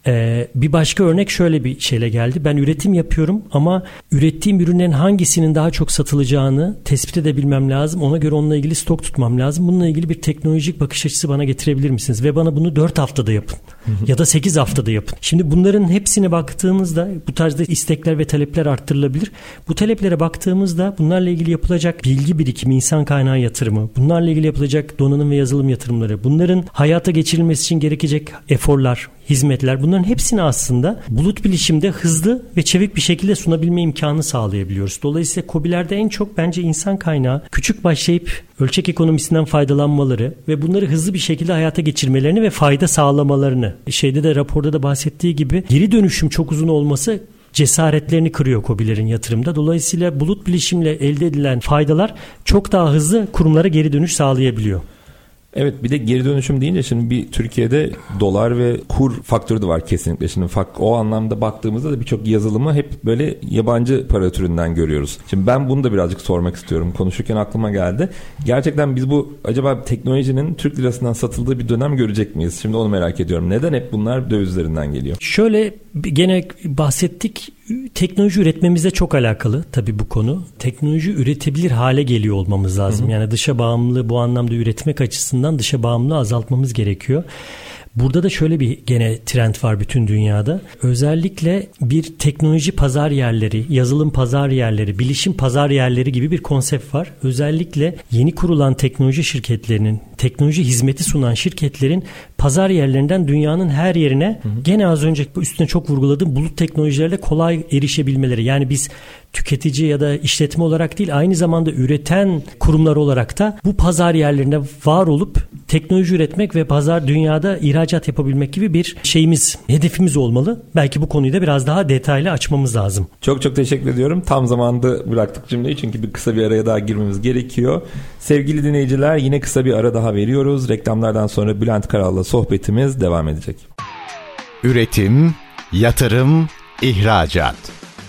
Ee, bir başka örnek şöyle bir şeyle geldi. Ben üretim yapıyorum ama ürettiğim ürünlerin hangisinin daha çok satılacağını tespit edebilmem lazım. Ona göre onunla ilgili stok tutmam lazım. Bununla ilgili bir teknolojik bakış açısı bana getirebilir misiniz? Ve bana bunu 4 haftada yapın. ya da 8 haftada yapın. Şimdi bunların hepsine baktığımızda bu tarzda istekler ve talepler arttırılabilir. Bu taleplere baktığımızda bunlarla ilgili yapılacak bilgi birikimi, insan kaynağı yatırımı, bunlarla ilgili yapılacak donanım ve yazılım yatırımları, bunların hayata geçirilmesi için gerekecek eforlar, hizmetler bunların hepsini aslında bulut bilişimde hızlı ve çevik bir şekilde sunabilme imkanı sağlayabiliyoruz. Dolayısıyla COBİ'lerde en çok bence insan kaynağı küçük başlayıp ölçek ekonomisinden faydalanmaları ve bunları hızlı bir şekilde hayata geçirmelerini ve fayda sağlamalarını. Şeyde de raporda da bahsettiği gibi geri dönüşüm çok uzun olması cesaretlerini kırıyor COBİ'lerin yatırımda. Dolayısıyla bulut bilişimle elde edilen faydalar çok daha hızlı kurumlara geri dönüş sağlayabiliyor. Evet bir de geri dönüşüm deyince şimdi bir Türkiye'de dolar ve kur faktörü de var kesinlikle. Şimdi o anlamda baktığımızda da birçok yazılımı hep böyle yabancı para türünden görüyoruz. Şimdi ben bunu da birazcık sormak istiyorum. Konuşurken aklıma geldi. Gerçekten biz bu acaba teknolojinin Türk lirasından satıldığı bir dönem görecek miyiz? Şimdi onu merak ediyorum. Neden hep bunlar dövizlerinden geliyor? Şöyle gene bahsettik teknoloji üretmemizle çok alakalı tabii bu konu. Teknoloji üretebilir hale geliyor olmamız lazım. Hı hı. Yani dışa bağımlılığı bu anlamda üretmek açısından dışa bağımlılığı azaltmamız gerekiyor. Burada da şöyle bir gene trend var bütün dünyada. Özellikle bir teknoloji pazar yerleri, yazılım pazar yerleri, bilişim pazar yerleri gibi bir konsept var. Özellikle yeni kurulan teknoloji şirketlerinin, teknoloji hizmeti sunan şirketlerin pazar yerlerinden dünyanın her yerine hı hı. gene az önce üstüne çok vurguladığım bulut teknolojilerle kolay erişebilmeleri. Yani biz tüketici ya da işletme olarak değil aynı zamanda üreten kurumlar olarak da bu pazar yerlerinde var olup teknoloji üretmek ve pazar dünyada ihracat yapabilmek gibi bir şeyimiz, hedefimiz olmalı. Belki bu konuyu da biraz daha detaylı açmamız lazım. Çok çok teşekkür ediyorum. Tam zamanda bıraktık cümleyi çünkü bir kısa bir araya daha girmemiz gerekiyor. Sevgili dinleyiciler yine kısa bir ara daha veriyoruz. Reklamlardan sonra Bülent Karal'la sohbetimiz devam edecek. Üretim, yatırım, ihracat.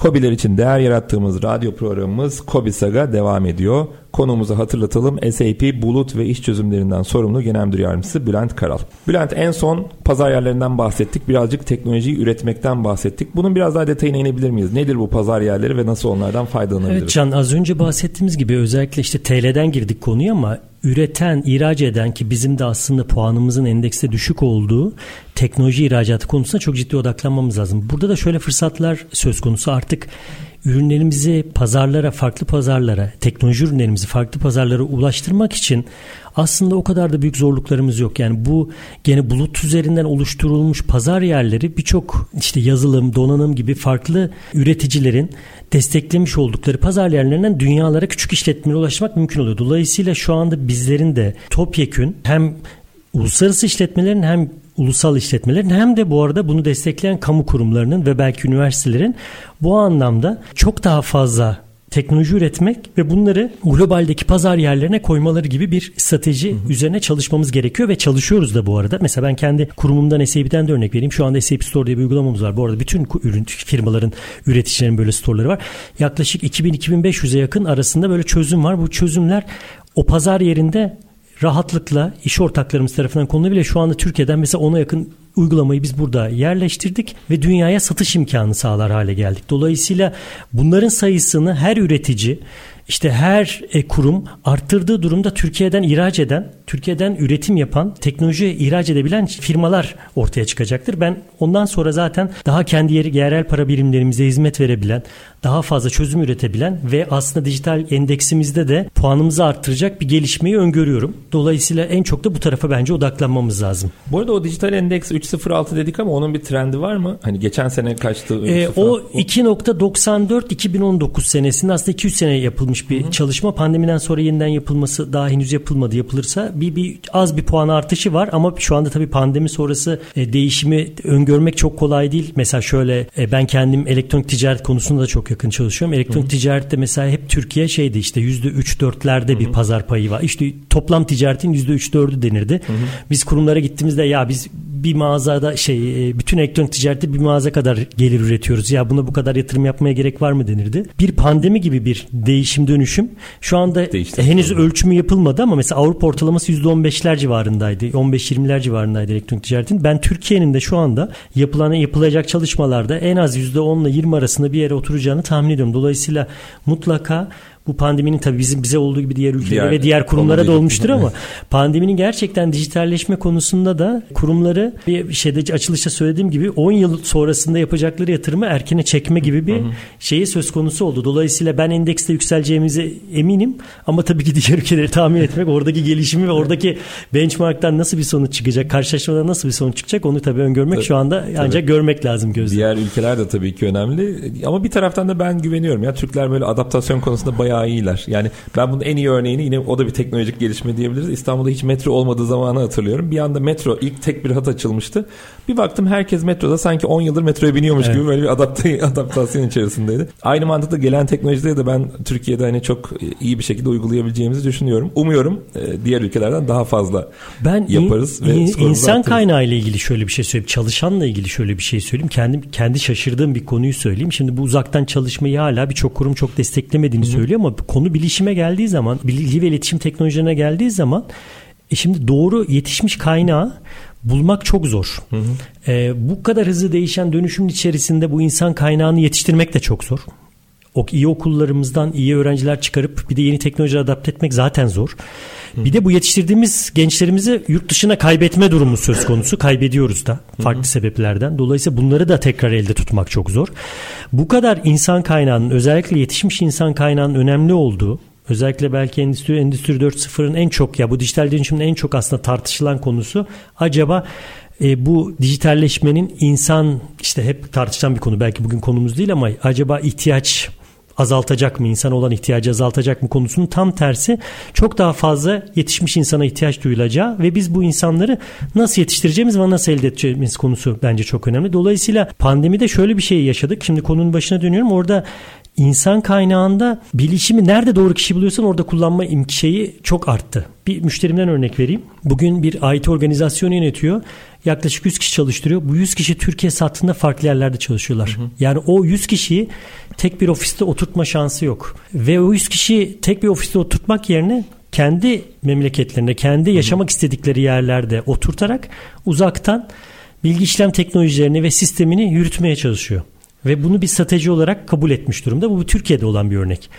Kobiler için değer yarattığımız radyo programımız Kobi Saga devam ediyor. Konumuzu hatırlatalım. SAP bulut ve iş çözümlerinden sorumlu Genel Müdür Yardımcısı Bülent Karal. Bülent en son pazar yerlerinden bahsettik. Birazcık teknolojiyi üretmekten bahsettik. Bunun biraz daha detayına inebilir miyiz? Nedir bu pazar yerleri ve nasıl onlardan faydalanabiliriz? Evet Can az önce bahsettiğimiz gibi özellikle işte TL'den girdik konuya ama üreten, ihraç eden ki bizim de aslında puanımızın endekste düşük olduğu teknoloji ihracatı konusunda çok ciddi odaklanmamız lazım. Burada da şöyle fırsatlar söz konusu artık ürünlerimizi pazarlara, farklı pazarlara, teknoloji ürünlerimizi farklı pazarlara ulaştırmak için aslında o kadar da büyük zorluklarımız yok. Yani bu gene bulut üzerinden oluşturulmuş pazar yerleri birçok işte yazılım, donanım gibi farklı üreticilerin desteklemiş oldukları pazar yerlerinden dünyalara küçük işletmelere ulaşmak mümkün oluyor. Dolayısıyla şu anda bizlerin de topyekün hem uluslararası işletmelerin hem ulusal işletmelerin hem de bu arada bunu destekleyen kamu kurumlarının ve belki üniversitelerin bu anlamda çok daha fazla teknoloji üretmek ve bunları globaldeki pazar yerlerine koymaları gibi bir strateji hı hı. üzerine çalışmamız gerekiyor ve çalışıyoruz da bu arada. Mesela ben kendi kurumumdan SAP'den de örnek vereyim. Şu anda SAP Store diye bir uygulamamız var. Bu arada bütün ürün firmaların, üreticilerin böyle storeları var. Yaklaşık 2000-2500'e yakın arasında böyle çözüm var. Bu çözümler o pazar yerinde rahatlıkla iş ortaklarımız tarafından konulabilir. Şu anda Türkiye'den mesela ona yakın uygulamayı biz burada yerleştirdik ve dünyaya satış imkanı sağlar hale geldik. Dolayısıyla bunların sayısını her üretici işte her e, kurum arttırdığı durumda Türkiye'den ihraç eden, Türkiye'den üretim yapan, teknoloji ihraç edebilen firmalar ortaya çıkacaktır. Ben ondan sonra zaten daha kendi yeri yerel para birimlerimize hizmet verebilen, daha fazla çözüm üretebilen ve aslında dijital endeksimizde de puanımızı arttıracak bir gelişmeyi öngörüyorum. Dolayısıyla en çok da bu tarafa bence odaklanmamız lazım. Bu arada o dijital endeks 3.06 dedik ama onun bir trendi var mı? Hani geçen sene kaçtı? Ee, o 2.94 2019 senesinde aslında 200 sene yapılmış bir Hı-hı. çalışma. Pandemiden sonra yeniden yapılması daha henüz yapılmadı. Yapılırsa bir, bir az bir puan artışı var ama şu anda tabii pandemi sonrası e, değişimi öngörmek çok kolay değil. Mesela şöyle e, ben kendim elektronik ticaret konusunda da çok yakın çalışıyorum. Elektronik Hı-hı. ticarette mesela hep Türkiye şeydi işte %3-4'lerde bir pazar payı var. İşte toplam ticaretin %3-4'ü denirdi. Hı-hı. Biz kurumlara gittiğimizde ya biz bir mağazada şey e, bütün elektronik ticarette bir mağaza kadar gelir üretiyoruz. Ya buna bu kadar yatırım yapmaya gerek var mı denirdi. Bir pandemi gibi bir değişim dönüşüm şu anda Değişti. henüz ölçümü yapılmadı ama mesela Avrupa ortalaması %15'ler civarındaydı. 15-20'ler civarındaydı elektronik ticaretin. Ben Türkiye'nin de şu anda yapılan yapılacak çalışmalarda en az %10 ile 20 arasında bir yere oturacağını tahmin ediyorum. Dolayısıyla mutlaka bu pandeminin tabii bizim bize olduğu gibi diğer ülkelere diğer, ve diğer kurumlara da olmuştur ama pandeminin gerçekten dijitalleşme konusunda da kurumları bir şeyde açılışta söylediğim gibi 10 yıl sonrasında yapacakları yatırımı erkene çekme gibi bir şeyi söz konusu oldu. Dolayısıyla ben endekste yükseleceğimize eminim ama tabii ki diğer ülkeleri tahmin etmek oradaki gelişimi ve oradaki benchmarktan nasıl bir sonuç çıkacak, karşılaşmadan nasıl bir sonuç çıkacak onu tabii öngörmek tabii, şu anda ancak görmek lazım gözle. Diğer ülkeler de tabii ki önemli. Ama bir taraftan da ben güveniyorum ya. Türkler böyle adaptasyon konusunda bayağı bayağı iyiler. Yani ben bunun en iyi örneğini yine o da bir teknolojik gelişme diyebiliriz. İstanbul'da hiç metro olmadığı zamanı hatırlıyorum. Bir anda metro ilk tek bir hat açılmıştı. Bir baktım herkes metroda sanki 10 yıldır metroya biniyormuş evet. gibi böyle bir adapte, adaptasyon içerisindeydi. Aynı mantıkta gelen teknolojileri de ben Türkiye'de hani çok iyi bir şekilde uygulayabileceğimizi düşünüyorum. Umuyorum e, diğer ülkelerden daha fazla ben yaparız. In, ve in, insan kaynağı ile ilgili şöyle bir şey söyleyeyim. Çalışanla ilgili şöyle bir şey söyleyeyim. Kendim kendi şaşırdığım bir konuyu söyleyeyim. Şimdi bu uzaktan çalışmayı hala birçok kurum çok desteklemediğini Hı-hı. söylüyor ama konu bilişime geldiği zaman, bilgi ve iletişim teknolojilerine geldiği zaman e şimdi doğru yetişmiş kaynağı bulmak çok zor. Hı hı. E, bu kadar hızlı değişen dönüşümün içerisinde bu insan kaynağını yetiştirmek de çok zor. O iyi okullarımızdan iyi öğrenciler çıkarıp bir de yeni teknolojiye adapte etmek zaten zor. Hı. Bir de bu yetiştirdiğimiz gençlerimizi yurt dışına kaybetme durumu söz konusu. Kaybediyoruz da farklı Hı. sebeplerden. Dolayısıyla bunları da tekrar elde tutmak çok zor. Bu kadar insan kaynağının özellikle yetişmiş insan kaynağının önemli olduğu Özellikle belki Endüstri, Endüstri 4.0'ın en çok ya bu dijital dönüşümün en çok aslında tartışılan konusu acaba e, bu dijitalleşmenin insan işte hep tartışılan bir konu belki bugün konumuz değil ama acaba ihtiyaç azaltacak mı? insan olan ihtiyacı azaltacak mı konusunun tam tersi çok daha fazla yetişmiş insana ihtiyaç duyulacağı ve biz bu insanları nasıl yetiştireceğimiz ve nasıl elde edeceğimiz konusu bence çok önemli. Dolayısıyla pandemide şöyle bir şey yaşadık. Şimdi konunun başına dönüyorum. Orada insan kaynağında bilişimi nerede doğru kişi buluyorsan orada kullanma şeyi çok arttı. Bir müşterimden örnek vereyim. Bugün bir IT organizasyonu yönetiyor. Yaklaşık 100 kişi çalıştırıyor. Bu 100 kişi Türkiye sattığında farklı yerlerde çalışıyorlar. Hı hı. Yani o 100 kişiyi tek bir ofiste oturtma şansı yok. Ve o 100 kişi tek bir ofiste oturtmak yerine kendi memleketlerinde, kendi yaşamak istedikleri yerlerde oturtarak uzaktan bilgi işlem teknolojilerini ve sistemini yürütmeye çalışıyor. Ve bunu bir strateji olarak kabul etmiş durumda. Bu Türkiye'de olan bir örnek.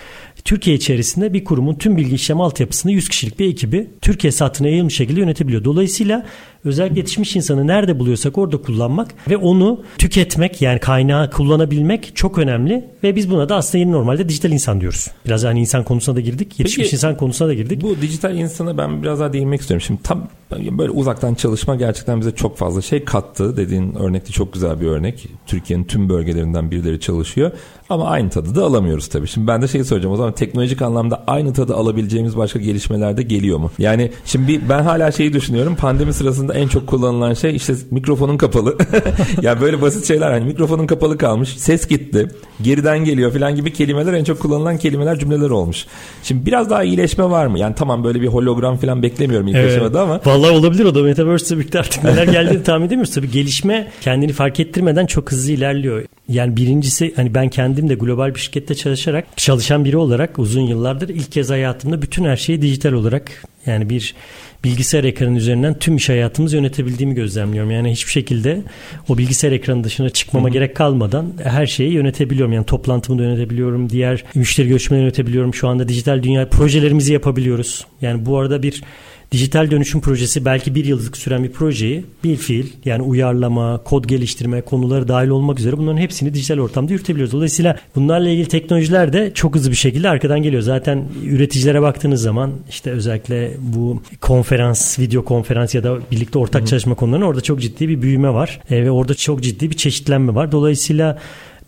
Türkiye içerisinde bir kurumun tüm bilgi işlem altyapısını 100 kişilik bir ekibi Türkiye saatine yayılmış şekilde yönetebiliyor. Dolayısıyla özellikle yetişmiş insanı nerede buluyorsak orada kullanmak ve onu tüketmek yani kaynağı kullanabilmek çok önemli ve biz buna da aslında yeni normalde dijital insan diyoruz. Biraz hani insan konusuna da girdik. Yetişmiş Peki, insan konusuna da girdik. Bu dijital insana ben biraz daha değinmek istiyorum. Şimdi tam böyle uzaktan çalışma gerçekten bize çok fazla şey kattı. Dediğin örnekte çok güzel bir örnek. Türkiye'nin tüm bölgelerinden birileri çalışıyor. Ama aynı tadı da alamıyoruz tabii. Şimdi ben de şey soracağım o zaman teknolojik anlamda aynı tadı alabileceğimiz başka gelişmeler de geliyor mu? Yani şimdi ben hala şeyi düşünüyorum. Pandemi sırasında en çok kullanılan şey işte mikrofonun kapalı. ya böyle basit şeyler hani mikrofonun kapalı kalmış. Ses gitti. Geriden geliyor falan gibi kelimeler en çok kullanılan kelimeler cümleler olmuş. Şimdi biraz daha iyileşme var mı? Yani tamam böyle bir hologram falan beklemiyorum ilk evet. aşamada ama. Vallahi olabilir o da Metaverse'de birlikte artık neler geldiğini tahmin edemiyoruz. Tabii gelişme kendini fark ettirmeden çok hızlı ilerliyor. Yani birincisi hani ben kendim de global bir şirkette çalışarak çalışan biri olarak uzun yıllardır ilk kez hayatımda bütün her şeyi dijital olarak yani bir bilgisayar ekranı üzerinden tüm iş hayatımızı yönetebildiğimi gözlemliyorum. Yani hiçbir şekilde o bilgisayar ekranı dışına çıkmama Hı-hı. gerek kalmadan her şeyi yönetebiliyorum. Yani toplantımı da yönetebiliyorum. Diğer müşteri görüşmeleri yönetebiliyorum. Şu anda dijital dünya projelerimizi yapabiliyoruz. Yani bu arada bir dijital dönüşüm projesi belki bir yıllık süren bir projeyi bir fiil yani uyarlama, kod geliştirme konuları dahil olmak üzere bunların hepsini dijital ortamda yürütebiliyoruz. Dolayısıyla bunlarla ilgili teknolojiler de çok hızlı bir şekilde arkadan geliyor. Zaten üreticilere baktığınız zaman işte özellikle bu konferans, video konferans ya da birlikte ortak çalışma konularında orada çok ciddi bir büyüme var. E, ve orada çok ciddi bir çeşitlenme var. Dolayısıyla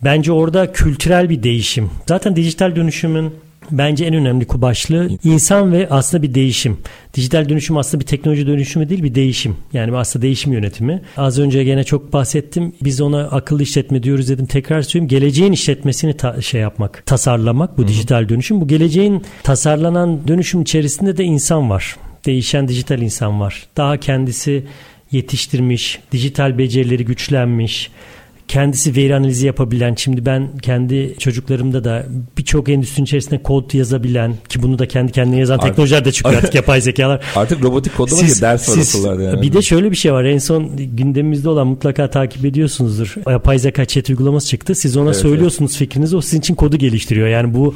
Bence orada kültürel bir değişim. Zaten dijital dönüşümün bence en önemli başlığı insan ve aslında bir değişim. Dijital dönüşüm aslında bir teknoloji dönüşümü değil bir değişim. Yani aslında değişim yönetimi. Az önce gene çok bahsettim. Biz ona akıllı işletme diyoruz dedim. Tekrar söyleyeyim. Geleceğin işletmesini ta- şey yapmak, tasarlamak bu Hı-hı. dijital dönüşüm. Bu geleceğin tasarlanan dönüşüm içerisinde de insan var. Değişen dijital insan var. Daha kendisi yetiştirmiş, dijital becerileri güçlenmiş, kendisi veri analizi yapabilen şimdi ben kendi çocuklarımda da birçok endüstrinin içerisinde kod yazabilen ki bunu da kendi kendine yazan artık, teknolojiler de çıkıyor artık yapay zekalar. Artık robotik kodlama siz, ders var siz, yani. Bir de şöyle bir şey var en son gündemimizde olan mutlaka takip ediyorsunuzdur. Yapay zeka chat uygulaması çıktı. Siz ona evet, söylüyorsunuz evet. fikrinizi o sizin için kodu geliştiriyor. Yani bu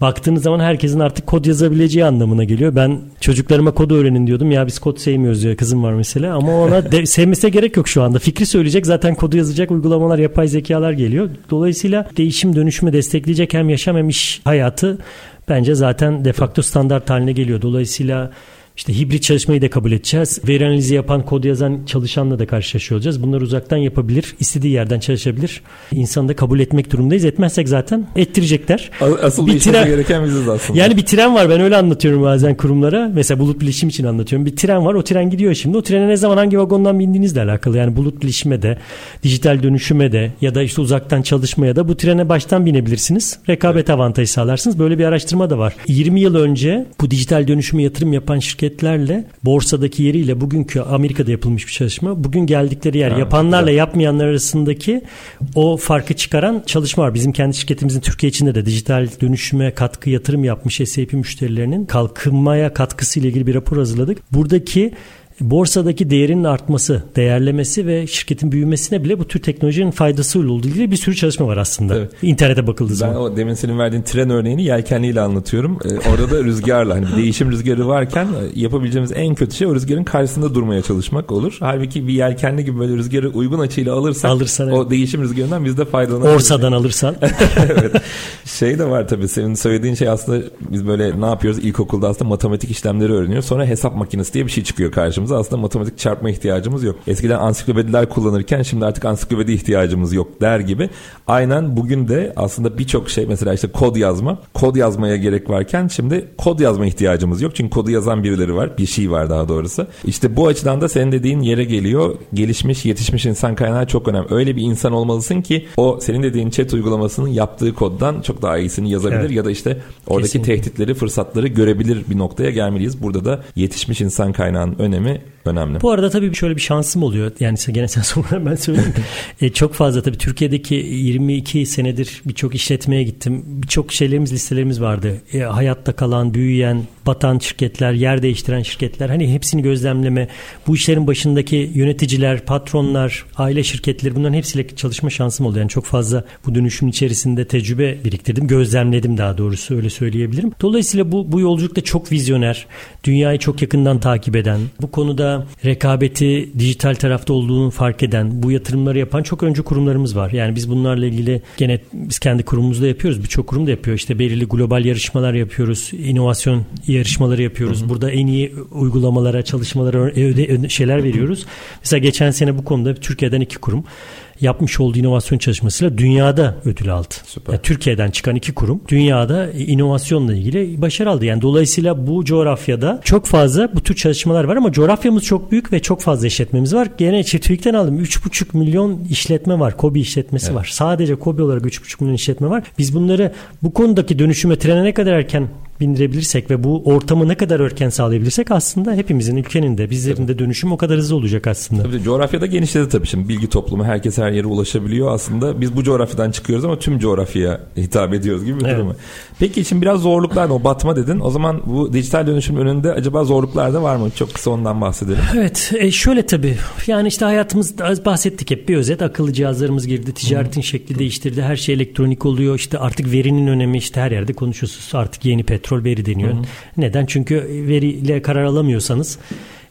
baktığınız zaman herkesin artık kod yazabileceği anlamına geliyor. Ben çocuklarıma kod öğrenin diyordum. Ya biz kod sevmiyoruz diyor kızım var mesela. Ama ona de, sevmesine gerek yok şu anda. Fikri söyleyecek zaten kodu yazacak uygulamalar yapay zekalar geliyor. Dolayısıyla değişim dönüşümü destekleyecek hem yaşam hem iş hayatı bence zaten de facto standart haline geliyor. Dolayısıyla işte hibrit çalışmayı da kabul edeceğiz. Veri analizi yapan, kod yazan çalışanla da karşılaşıyor olacağız. Bunları uzaktan yapabilir, istediği yerden çalışabilir. İnsanı da kabul etmek durumundayız. Etmezsek zaten ettirecekler. Asıl bir tren, gereken biziz aslında. Yani bir tren var ben öyle anlatıyorum bazen kurumlara. Mesela bulut bilişim için anlatıyorum. Bir tren var o tren gidiyor şimdi. O trene ne zaman hangi vagondan bindiğinizle alakalı. Yani bulut bilişime de, dijital dönüşüme de ya da işte uzaktan çalışmaya da bu trene baştan binebilirsiniz. Rekabet evet. avantajı sağlarsınız. Böyle bir araştırma da var. 20 yıl önce bu dijital dönüşümü yatırım yapan şirket şirketlerle borsadaki yeriyle bugünkü Amerika'da yapılmış bir çalışma. Bugün geldikleri yer ha, yapanlarla güzel. yapmayanlar arasındaki o farkı çıkaran çalışma var. Bizim kendi şirketimizin Türkiye içinde de dijital dönüşüme katkı yatırım yapmış SAP müşterilerinin kalkınmaya katkısı ile ilgili bir rapor hazırladık. Buradaki borsadaki değerinin artması, değerlemesi ve şirketin büyümesine bile bu tür teknolojinin faydası olduğu ilgili bir sürü çalışma var aslında. Evet. İnternete bakıldığı zaman. Ben o demin senin verdiğin tren örneğini yelkenliyle anlatıyorum. Ee, orada da rüzgarla hani bir değişim rüzgarı varken e, yapabileceğimiz en kötü şey o rüzgarın karşısında durmaya çalışmak olur. Halbuki bir yelkenli gibi böyle rüzgarı uygun açıyla alırsak Alırsan, o evet. değişim rüzgarından biz de faydalanırız. Orsadan alırsan. evet. Şey de var tabii senin söylediğin şey aslında biz böyle ne yapıyoruz ilkokulda aslında matematik işlemleri öğreniyoruz. Sonra hesap makinesi diye bir şey çıkıyor karşımıza ihtiyacımızı aslında matematik çarpma ihtiyacımız yok. Eskiden ansiklopediler kullanırken şimdi artık ansiklopedi ihtiyacımız yok der gibi. Aynen bugün de aslında birçok şey mesela işte kod yazma. Kod yazmaya gerek varken şimdi kod yazma ihtiyacımız yok. Çünkü kodu yazan birileri var. Bir şey var daha doğrusu. İşte bu açıdan da senin dediğin yere geliyor. Gelişmiş, yetişmiş insan kaynağı çok önemli. Öyle bir insan olmalısın ki o senin dediğin chat uygulamasının yaptığı koddan çok daha iyisini yazabilir evet. ya da işte oradaki Kesinlikle. tehditleri, fırsatları görebilir bir noktaya gelmeliyiz. Burada da yetişmiş insan kaynağının önemi Bye. Önemli. Bu arada tabii şöyle bir şansım oluyor. Yani gene sen sonra ben söyleyeyim. e, çok fazla tabii Türkiye'deki 22 senedir birçok işletmeye gittim. Birçok şeylerimiz listelerimiz vardı. E, hayatta kalan, büyüyen, batan şirketler, yer değiştiren şirketler. Hani hepsini gözlemleme. Bu işlerin başındaki yöneticiler, patronlar, aile şirketleri bunların hepsiyle çalışma şansım oldu. Yani çok fazla bu dönüşüm içerisinde tecrübe biriktirdim. Gözlemledim daha doğrusu öyle söyleyebilirim. Dolayısıyla bu, bu yolculukta çok vizyoner, dünyayı çok yakından takip eden, bu konuda rekabeti dijital tarafta olduğunu fark eden, bu yatırımları yapan çok öncü kurumlarımız var. Yani biz bunlarla ilgili gene biz kendi kurumumuzda yapıyoruz. Birçok kurum da yapıyor. İşte belirli global yarışmalar yapıyoruz. inovasyon yarışmaları yapıyoruz. Hı hı. Burada en iyi uygulamalara, çalışmalara öde, şeyler veriyoruz. Mesela geçen sene bu konuda Türkiye'den iki kurum yapmış olduğu inovasyon çalışmasıyla dünyada ödül aldı. Süper. Yani Türkiye'den çıkan iki kurum dünyada inovasyonla ilgili başarı aldı. Yani dolayısıyla bu coğrafyada çok fazla bu tür çalışmalar var ama coğrafyamız çok büyük ve çok fazla işletmemiz var. Gene çiftlikten aldım 3,5 milyon işletme var. Kobi işletmesi evet. var. Sadece Kobi olarak 3,5 milyon işletme var. Biz bunları bu konudaki dönüşüme trene ne kadar erken bindirebilirsek ve bu ortamı ne kadar erken sağlayabilirsek aslında hepimizin ülkenin de bizlerin de dönüşüm o kadar hızlı olacak aslında. Tabii coğrafyada genişledi tabii şimdi bilgi toplumu herkes her yere ulaşabiliyor aslında. Biz bu coğrafyadan çıkıyoruz ama tüm coğrafyaya hitap ediyoruz gibi bir evet. durum. Peki şimdi biraz zorluklar o batma dedin. O zaman bu dijital dönüşüm önünde acaba zorluklar da var mı? Çok kısa ondan bahsedelim. Evet e şöyle tabii yani işte hayatımız bahsettik hep bir özet akıllı cihazlarımız girdi ticaretin Hı-hı. şekli değiştirdi her şey elektronik oluyor işte artık verinin önemi işte her yerde konuşuyorsunuz artık yeni petrol veri deniyor. Hı-hı. Neden? Çünkü veriyle karar alamıyorsanız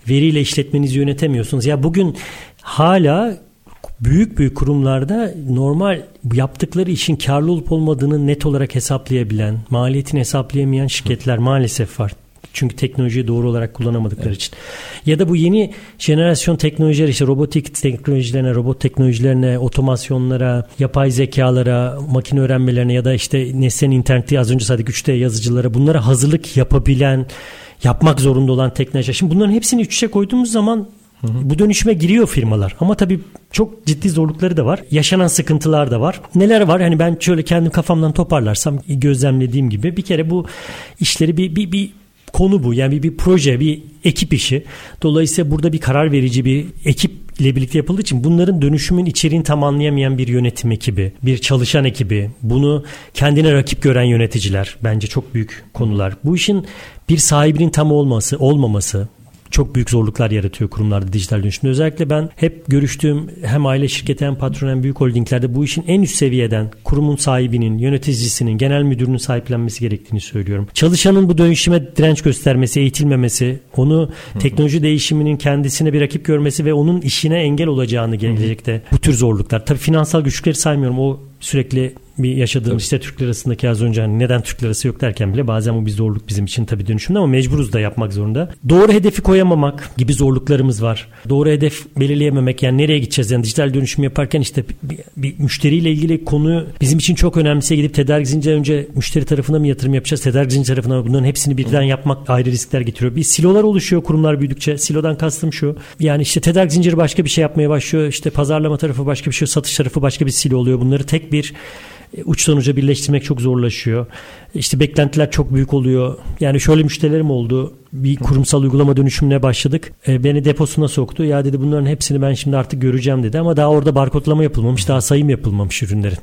veriyle işletmenizi yönetemiyorsunuz. Ya bugün hala büyük büyük kurumlarda normal yaptıkları işin karlı olup olmadığını net olarak hesaplayabilen, maliyetini hesaplayamayan şirketler maalesef var. Çünkü teknolojiyi doğru olarak kullanamadıkları evet. için. Ya da bu yeni jenerasyon teknolojiler işte robotik teknolojilerine, robot teknolojilerine, otomasyonlara, yapay zekalara, makine öğrenmelerine ya da işte nesnenin interneti az önce saydık 3D yazıcılara bunlara hazırlık yapabilen, yapmak zorunda olan teknoloji. Şimdi bunların hepsini iç içe koyduğumuz zaman Hı hı. Bu dönüşüme giriyor firmalar ama tabii çok ciddi zorlukları da var. Yaşanan sıkıntılar da var. Neler var? Hani ben şöyle kendim kafamdan toparlarsam gözlemlediğim gibi bir kere bu işleri bir bir, bir konu bu. Yani bir, bir proje, bir ekip işi. Dolayısıyla burada bir karar verici bir ekip ile birlikte yapıldığı için bunların dönüşümün içeriğini tam anlayamayan bir yönetim ekibi, bir çalışan ekibi, bunu kendine rakip gören yöneticiler bence çok büyük konular. Bu işin bir sahibinin tam olması, olmaması, çok büyük zorluklar yaratıyor kurumlarda dijital dönüşümde. Özellikle ben hep görüştüğüm hem aile şirketi hem patron hem büyük holdinglerde bu işin en üst seviyeden kurumun sahibinin, yöneticisinin, genel müdürünün sahiplenmesi gerektiğini söylüyorum. Çalışanın bu dönüşüme direnç göstermesi, eğitilmemesi, onu teknoloji değişiminin kendisine bir rakip görmesi ve onun işine engel olacağını gelecekte bu tür zorluklar. Tabii finansal güçlükleri saymıyorum. O sürekli bir yaşadığımız tabii. işte Türkler arasındaki az önce hani neden Türkler arası yok derken bile bazen bu bir zorluk bizim için tabii dönüşümde ama mecburuz da yapmak zorunda. Doğru hedefi koyamamak gibi zorluklarımız var. Doğru hedef belirleyememek yani nereye gideceğiz yani dijital dönüşüm yaparken işte bir, bir müşteriyle ilgili konu bizim için çok önemliyse gidip tedarik zinciri önce müşteri tarafına mı yatırım yapacağız tedarik zinciri tarafına mı? bunların hepsini birden yapmak ayrı riskler getiriyor. Bir silolar oluşuyor kurumlar büyüdükçe. Silodan kastım şu. Yani işte tedarik zinciri başka bir şey yapmaya başlıyor. İşte pazarlama tarafı başka bir şey, satış tarafı başka bir silo oluyor. Bunları tek bir uçtan uca birleştirmek çok zorlaşıyor. İşte beklentiler çok büyük oluyor. Yani şöyle müşterilerim oldu. Bir kurumsal uygulama dönüşümüne başladık. E, beni deposuna soktu. Ya dedi bunların hepsini ben şimdi artık göreceğim dedi. Ama daha orada barkodlama yapılmamış. Daha sayım yapılmamış ürünlerin.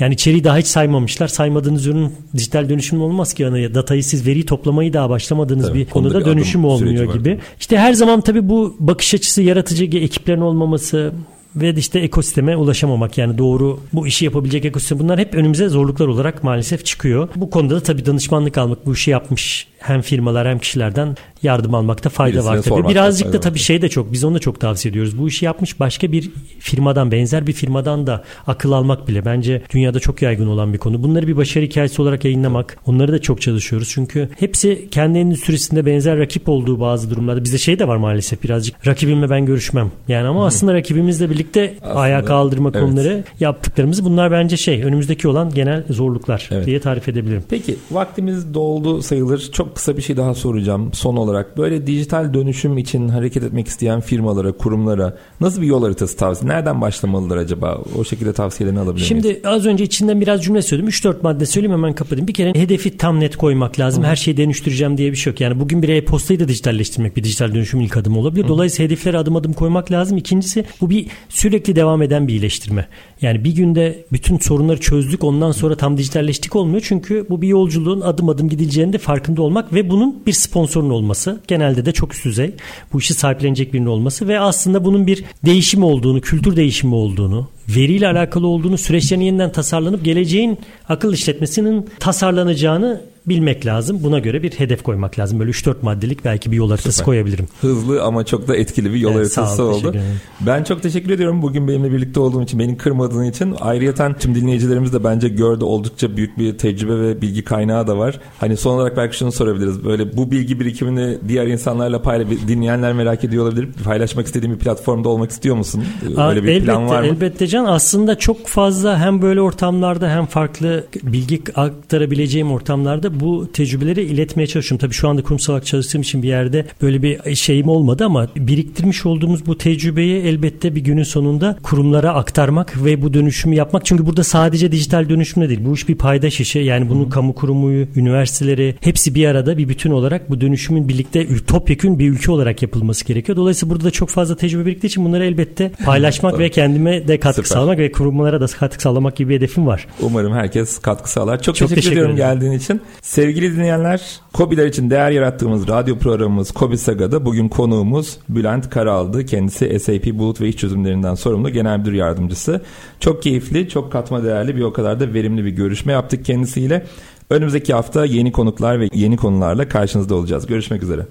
Yani içeriği daha hiç saymamışlar. Saymadığınız ürün dijital dönüşüm olmaz ki. Yani datayı siz veri toplamayı daha başlamadığınız tabii, bir konuda dönüşüm olmuyor gibi. İşte her zaman tabii bu bakış açısı yaratıcı ekiplerin olmaması, ve işte ekosisteme ulaşamamak yani doğru bu işi yapabilecek ekosistem bunlar hep önümüze zorluklar olarak maalesef çıkıyor. Bu konuda da tabii danışmanlık almak bu işi yapmış hem firmalar hem kişilerden yardım almakta fayda Birisine var tabii. Birazcık da tabii şey de çok biz onu da çok tavsiye ediyoruz. Bu işi yapmış başka bir firmadan benzer bir firmadan da akıl almak bile bence dünyada çok yaygın olan bir konu. Bunları bir başarı hikayesi olarak yayınlamak onları da çok çalışıyoruz. Çünkü hepsi kendi endüstrisinde benzer rakip olduğu bazı durumlarda bizde şey de var maalesef birazcık rakibimle ben görüşmem. Yani ama aslında rakibimizle birlikte Aslında, ayağa kaldırma evet. konuları yaptıklarımız bunlar bence şey önümüzdeki olan genel zorluklar Evet. diye tarif edebilirim. Peki vaktimiz doldu sayılır. Çok kısa bir şey daha soracağım son olarak. Böyle dijital dönüşüm için hareket etmek isteyen firmalara, kurumlara nasıl bir yol haritası tavsiye? Nereden başlamalılar acaba? O şekilde tavsiyelerini alabilir miyiz? Şimdi az önce içinden biraz cümle söyledim. 3-4 madde söyleyeyim hemen kapatayım. Bir kere hedefi tam net koymak lazım. Her şeyi dönüştüreceğim diye bir şey yok. Yani bugün bir e-postayı da dijitalleştirmek bir dijital dönüşüm ilk adımı olabilir. Dolayısıyla hedefleri adım adım koymak lazım. İkincisi bu bir sürekli devam eden bir iyileştirme. Yani bir günde bütün sorunları çözdük ondan sonra tam dijitalleştik olmuyor. Çünkü bu bir yolculuğun adım adım gidileceğinin de farkında olmak ve bunun bir sponsorun olması. Genelde de çok üst düzey. Bu işi sahiplenecek birinin olması ve aslında bunun bir değişim olduğunu, kültür değişimi olduğunu, veriyle alakalı olduğunu, süreçlerin yeniden tasarlanıp geleceğin akıl işletmesinin tasarlanacağını bilmek lazım. Buna göre bir hedef koymak lazım. Böyle 3-4 maddelik belki bir yol haritası Süper. koyabilirim. Hızlı ama çok da etkili bir yol Evet, haritası ol, oldu. Ben çok teşekkür ediyorum bugün benimle birlikte olduğun için, beni kırmadığın için. Ayrıyeten tüm dinleyicilerimiz de bence gördü oldukça büyük bir tecrübe ve bilgi kaynağı da var. Hani son olarak belki şunu sorabiliriz. Böyle bu bilgi birikimini diğer insanlarla paylaş, dinleyenler merak ediyor olabilir. Paylaşmak istediğin bir platformda olmak istiyor musun? Aa, Öyle bir elbette, plan var mı? Elbette Can. Aslında çok fazla hem böyle ortamlarda hem farklı bilgi aktarabileceğim ortamlarda bu tecrübeleri iletmeye çalışıyorum. Tabii şu anda kurumsal olarak çalıştığım için bir yerde böyle bir şeyim olmadı ama biriktirmiş olduğumuz bu tecrübeyi elbette bir günün sonunda kurumlara aktarmak ve bu dönüşümü yapmak. Çünkü burada sadece dijital dönüşümle değil. Bu iş bir paydaş işi. Yani bunun kamu kurumu, üniversiteleri hepsi bir arada bir bütün olarak bu dönüşümün birlikte topyekün bir ülke olarak yapılması gerekiyor. Dolayısıyla burada da çok fazla tecrübe biriktiği için bunları elbette paylaşmak ve kendime de katkı Süper. sağlamak ve kurumlara da katkı sağlamak gibi bir hedefim var. Umarım herkes katkı sağlar. Çok, Çok teşekkür, teşekkür ediyorum ederim. geldiğin için. Sevgili dinleyenler, KOBİ'ler için değer yarattığımız radyo programımız KOBİ Saga'da bugün konuğumuz Bülent Karal'dı. Kendisi SAP Bulut ve İş Çözümlerinden sorumlu Genel Müdür Yardımcısı. Çok keyifli, çok katma değerli bir o kadar da verimli bir görüşme yaptık kendisiyle. Önümüzdeki hafta yeni konuklar ve yeni konularla karşınızda olacağız. Görüşmek üzere.